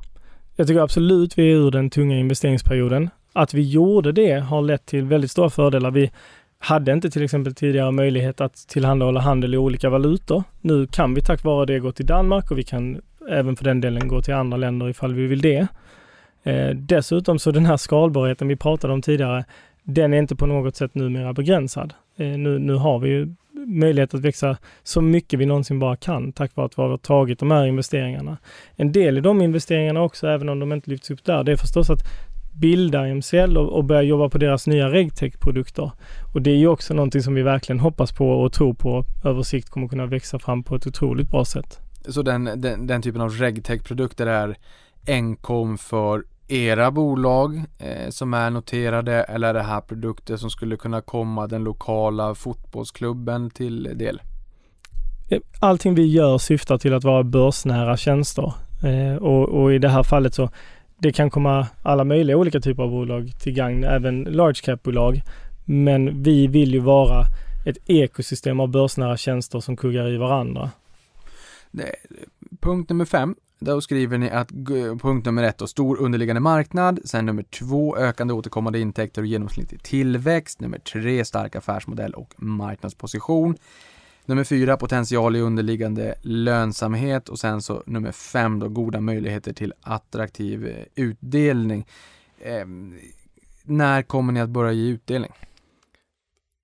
Jag tycker absolut vi är ur den tunga investeringsperioden. Att vi gjorde det har lett till väldigt stora fördelar. Vi hade inte till exempel tidigare möjlighet att tillhandahålla handel i olika valutor. Nu kan vi tack vare det gå till Danmark och vi kan även för den delen gå till andra länder ifall vi vill det. Eh, dessutom så den här skalbarheten vi pratade om tidigare, den är inte på något sätt numera begränsad. Eh, nu, nu har vi ju möjlighet att växa så mycket vi någonsin bara kan tack vare att vi har tagit de här investeringarna. En del i de investeringarna också, även om de inte lyfts upp där, det är förstås att bilda MCL och, och börja jobba på deras nya regtech-produkter. Och det är ju också någonting som vi verkligen hoppas på och tror på över sikt kommer kunna växa fram på ett otroligt bra sätt. Så den, den, den typen av regtech-produkter är enkom för era bolag eh, som är noterade eller är det här produkter som skulle kunna komma den lokala fotbollsklubben till del? Eh, allting vi gör syftar till att vara börsnära tjänster eh, och, och, i det här fallet så det kan komma alla möjliga olika typer av bolag till gagn, även large cap-bolag. Men vi vill ju vara ett ekosystem av börsnära tjänster som kuggar i varandra. Punkt nummer fem då skriver ni att punkt nummer ett då, stor underliggande marknad. Sen nummer två, ökande återkommande intäkter och genomsnittlig tillväxt. Nummer tre, stark affärsmodell och marknadsposition. Nummer fyra, potential i underliggande lönsamhet och sen så nummer fem då, goda möjligheter till attraktiv eh, utdelning. Eh, när kommer ni att börja ge utdelning?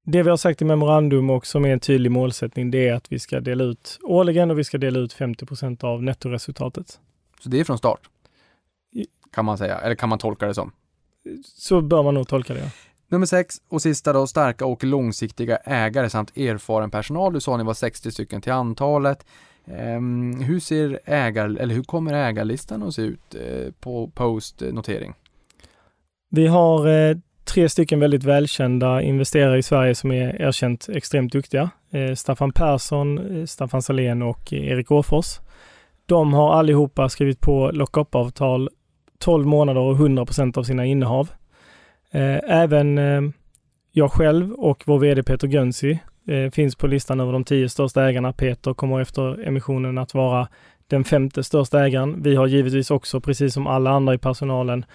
Det vi har sagt i memorandum och som är en tydlig målsättning, det är att vi ska dela ut årligen och vi ska dela ut 50% av nettoresultatet. Så det är från start? Kan man säga, eller kan man tolka det som? Så bör man nog tolka det. Nummer sex och sista då, starka och långsiktiga ägare samt erfaren personal. Du sa att ni var 60 stycken till antalet. Um, hur ser ägar, eller hur kommer ägarlistan att se ut uh, på post-notering? Vi har uh, tre stycken väldigt välkända investerare i Sverige som är erkänt extremt duktiga. Eh, Staffan Persson, eh, Staffan Salén och eh, Erik Åfors. De har allihopa skrivit på lockup-avtal 12 månader och 100% av sina innehav. Även jag själv och vår VD Peter Gönsi finns på listan över de tio största ägarna. Peter kommer efter emissionen att vara den femte största ägaren. Vi har givetvis också, precis som alla andra i personalen,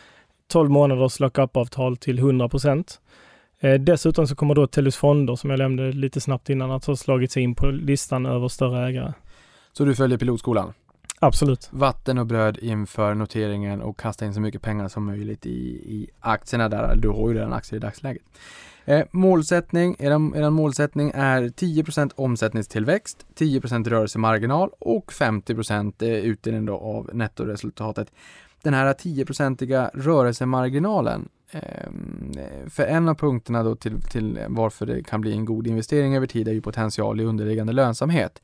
12 månaders lockup-avtal till 100 procent. Eh, dessutom så kommer då Tellus Fonder, som jag nämnde lite snabbt innan, att ha slagit sig in på listan över större ägare. Så du följer pilotskolan? Absolut. Vatten och bröd inför noteringen och kasta in så mycket pengar som möjligt i, i aktierna där. Du har ju redan aktier i dagsläget. Eh, målsättning, er, er målsättning är 10% omsättningstillväxt, 10% rörelsemarginal och 50 eh, utdelning då av nettoresultatet den här 10-procentiga rörelsemarginalen. Ehm, för en av punkterna då till, till varför det kan bli en god investering över tid är ju potential i underliggande lönsamhet.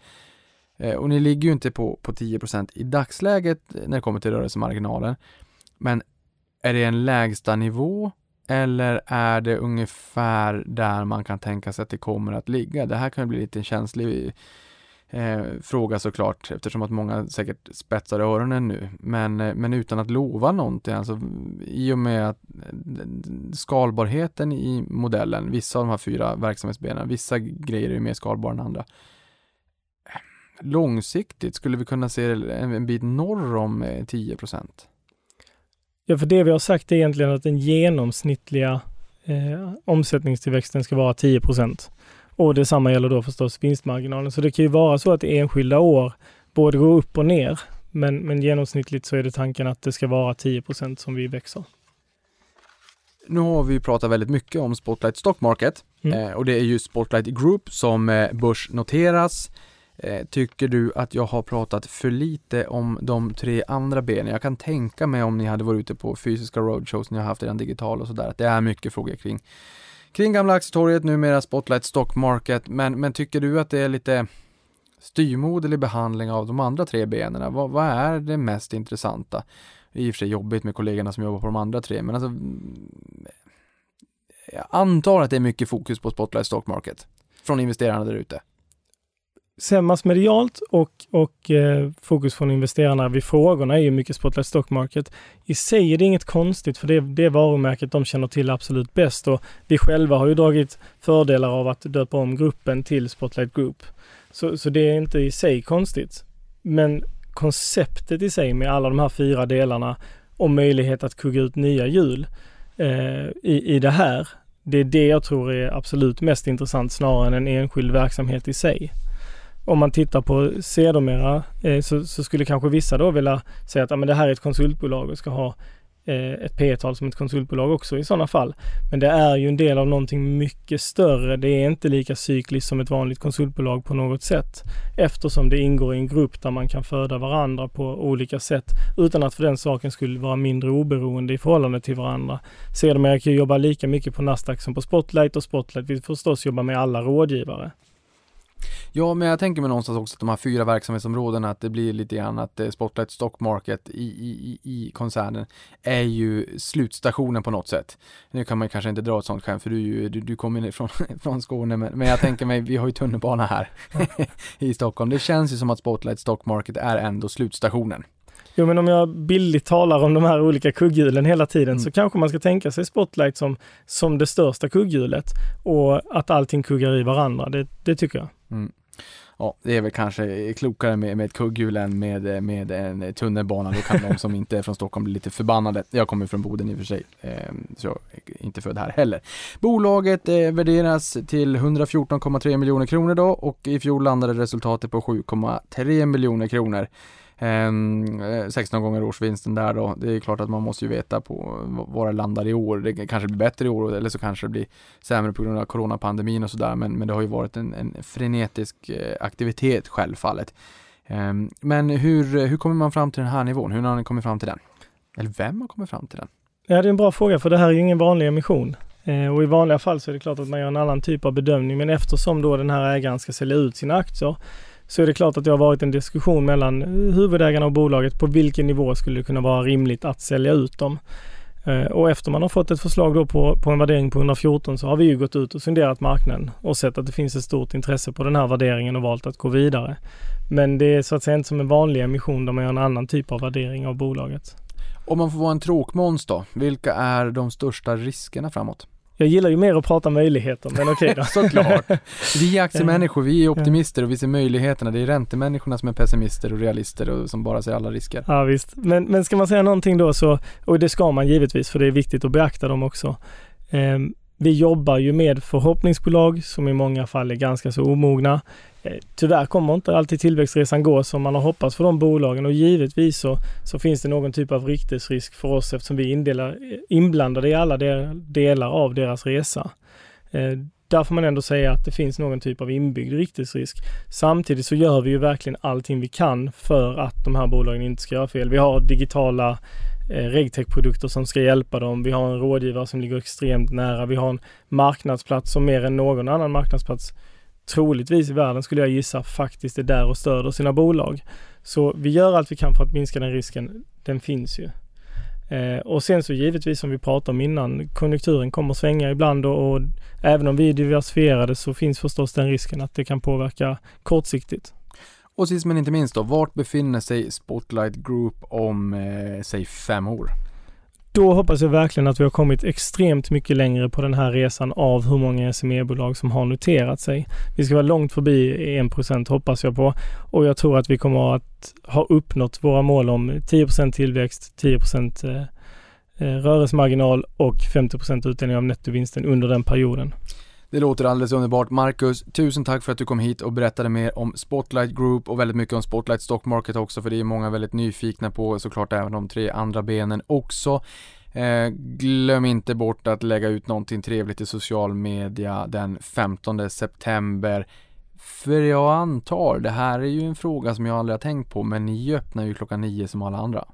Eh, och ni ligger ju inte på, på 10% i dagsläget när det kommer till rörelsemarginalen. Men är det en lägsta nivå eller är det ungefär där man kan tänka sig att det kommer att ligga? Det här kan bli lite känslig eh, fråga såklart eftersom att många säkert spetsar öronen nu. Men, eh, men utan att lova någonting, alltså i och med att eh, skalbarheten i modellen, vissa av de här fyra verksamhetsbenen, vissa grejer är mer skalbara än andra. Långsiktigt skulle vi kunna se en, en bit norr om 10 eh, procent. Ja, för det vi har sagt är egentligen att den genomsnittliga eh, omsättningstillväxten ska vara 10 procent. Och detsamma gäller då förstås vinstmarginalen. Så det kan ju vara så att enskilda år både går upp och ner. Men, men genomsnittligt så är det tanken att det ska vara 10% som vi växer. Nu har vi pratat väldigt mycket om Spotlight Stock Market mm. eh, och det är ju Spotlight Group som eh, börsnoteras. Eh, tycker du att jag har pratat för lite om de tre andra benen? Jag kan tänka mig om ni hade varit ute på fysiska roadshows, ni har haft redan digital och sådär, att det är mycket frågor kring kring gamla aktietorget, numera Spotlight Stock Market, men, men tycker du att det är lite styrmoderlig behandling av de andra tre benen? Vad, vad är det mest intressanta? Det är i och för sig jobbigt med kollegorna som jobbar på de andra tre, men alltså jag antar att det är mycket fokus på Spotlight Stock Market från investerarna där ute. Sen massmedialt och, och eh, fokus från investerarna vid frågorna är ju mycket Spotlight Stock Market. I sig är det inget konstigt för det, det varumärket de känner till absolut bäst och vi själva har ju dragit fördelar av att döpa om gruppen till Spotlight Group. Så, så det är inte i sig konstigt. Men konceptet i sig med alla de här fyra delarna och möjlighet att kugga ut nya hjul eh, i, i det här. Det är det jag tror är absolut mest intressant snarare än en enskild verksamhet i sig. Om man tittar på sedermera eh, så, så, skulle kanske vissa då vilja säga att ah, men det här är ett konsultbolag och ska ha eh, ett P-tal som ett konsultbolag också i sådana fall. Men det är ju en del av någonting mycket större. Det är inte lika cykliskt som ett vanligt konsultbolag på något sätt. Eftersom det ingår i en grupp där man kan föda varandra på olika sätt utan att för den saken skulle vara mindre oberoende i förhållande till varandra. Sedermera kan ju jobba lika mycket på Nasdaq som på Spotlight och Spotlight vill förstås jobba med alla rådgivare. Ja, men jag tänker mig någonstans också att de här fyra verksamhetsområdena, att det blir lite grann att eh, Spotlight Stock Market i, i, i koncernen är ju slutstationen på något sätt. Nu kan man kanske inte dra ett sånt skämt för du, du, du kommer från, från Skåne, men, men jag tänker mig, vi har ju tunnelbana här i Stockholm. Det känns ju som att Spotlight Stock Market är ändå slutstationen. Jo men om jag billigt talar om de här olika kugghjulen hela tiden mm. så kanske man ska tänka sig Spotlight som, som det största kugghjulet och att allting kuggar i varandra. Det, det tycker jag. Mm. Ja, det är väl kanske klokare med, med ett kugghjul än med, med en tunnelbana. Då kan de som inte är från Stockholm bli lite förbannade. Jag kommer från Boden i och för sig, eh, så jag är inte född här heller. Bolaget eh, värderas till 114,3 miljoner kronor då och i fjol landade resultatet på 7,3 miljoner kronor. Ehm, eh, 16 gånger årsvinsten där då. Det är klart att man måste ju veta på var det landar i år. Det kanske blir bättre i år eller så kanske det blir sämre på grund av coronapandemin och sådär. Men, men det har ju varit en, en frenetisk eh, aktivitet självfallet. Eh, men hur, hur kommer man fram till den här nivån? Hur har ni kommit fram till den? Eller vem har kommit fram till den? Ja, det är en bra fråga för det här är ju ingen vanlig emission. Eh, och i vanliga fall så är det klart att man gör en annan typ av bedömning. Men eftersom då den här ägaren ska sälja ut sina aktier så är det klart att det har varit en diskussion mellan eh, huvudägarna och bolaget på vilken nivå skulle det kunna vara rimligt att sälja ut dem. Eh, och efter man har fått ett förslag då på, på en värdering på 114 så har vi ju gått ut och sonderat marknaden och sett att det finns ett stort intresse på den här värderingen och valt att gå vidare. Men det är så att säga inte som en vanlig emission där man gör en annan typ av värdering av bolaget. Om man får vara en tråkmåns då, vilka är de största riskerna framåt? Jag gillar ju mer att prata möjligheter, men okej okay då. Såklart. Vi är aktiemänniskor, vi är optimister och vi ser möjligheterna. Det är räntemänniskorna som är pessimister och realister och som bara ser alla risker. Ja visst, men, men ska man säga någonting då så, och det ska man givetvis för det är viktigt att beakta dem också. Um, vi jobbar ju med förhoppningsbolag som i många fall är ganska så omogna. Eh, tyvärr kommer inte alltid tillväxtresan gå som man har hoppats för de bolagen och givetvis så, så finns det någon typ av riktesrisk för oss eftersom vi är eh, inblandade i alla delar av deras resa. Eh, där får man ändå säga att det finns någon typ av inbyggd riktningsrisk. Samtidigt så gör vi ju verkligen allting vi kan för att de här bolagen inte ska göra fel. Vi har digitala Eh, regtech-produkter som ska hjälpa dem. Vi har en rådgivare som ligger extremt nära. Vi har en marknadsplats som mer än någon annan marknadsplats troligtvis i världen skulle jag gissa faktiskt är där och stöder sina bolag. Så vi gör allt vi kan för att minska den risken. Den finns ju. Eh, och sen så givetvis som vi pratade om innan, konjunkturen kommer svänga ibland och, och även om vi är diversifierade så finns förstås den risken att det kan påverka kortsiktigt. Och sist men inte minst då, vart befinner sig Spotlight Group om, eh, säg fem år? Då hoppas jag verkligen att vi har kommit extremt mycket längre på den här resan av hur många SME-bolag som har noterat sig. Vi ska vara långt förbi 1% hoppas jag på och jag tror att vi kommer att ha uppnått våra mål om 10% tillväxt, 10 eh, eh, rörelsemarginal och 50% utdelning av nettovinsten under den perioden. Det låter alldeles underbart. Marcus, tusen tack för att du kom hit och berättade mer om Spotlight Group och väldigt mycket om Spotlight Stock Market också, för det är många väldigt nyfikna på såklart även de tre andra benen också. Eh, glöm inte bort att lägga ut någonting trevligt i social media den 15 september. För jag antar, det här är ju en fråga som jag aldrig har tänkt på, men ni öppnar ju klockan nio som alla andra.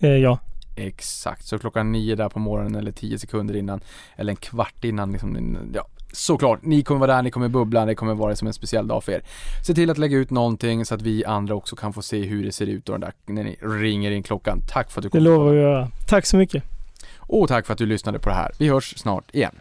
Eh, ja, Exakt, så klockan nio där på morgonen eller tio sekunder innan, eller en kvart innan liksom, ja, såklart, ni kommer vara där, ni kommer bubbla, det kommer vara som en speciell dag för er. Se till att lägga ut någonting så att vi andra också kan få se hur det ser ut den där, när ni ringer in klockan. Tack för att du det kom. lovar vi att göra. Tack så mycket. Och tack för att du lyssnade på det här. Vi hörs snart igen.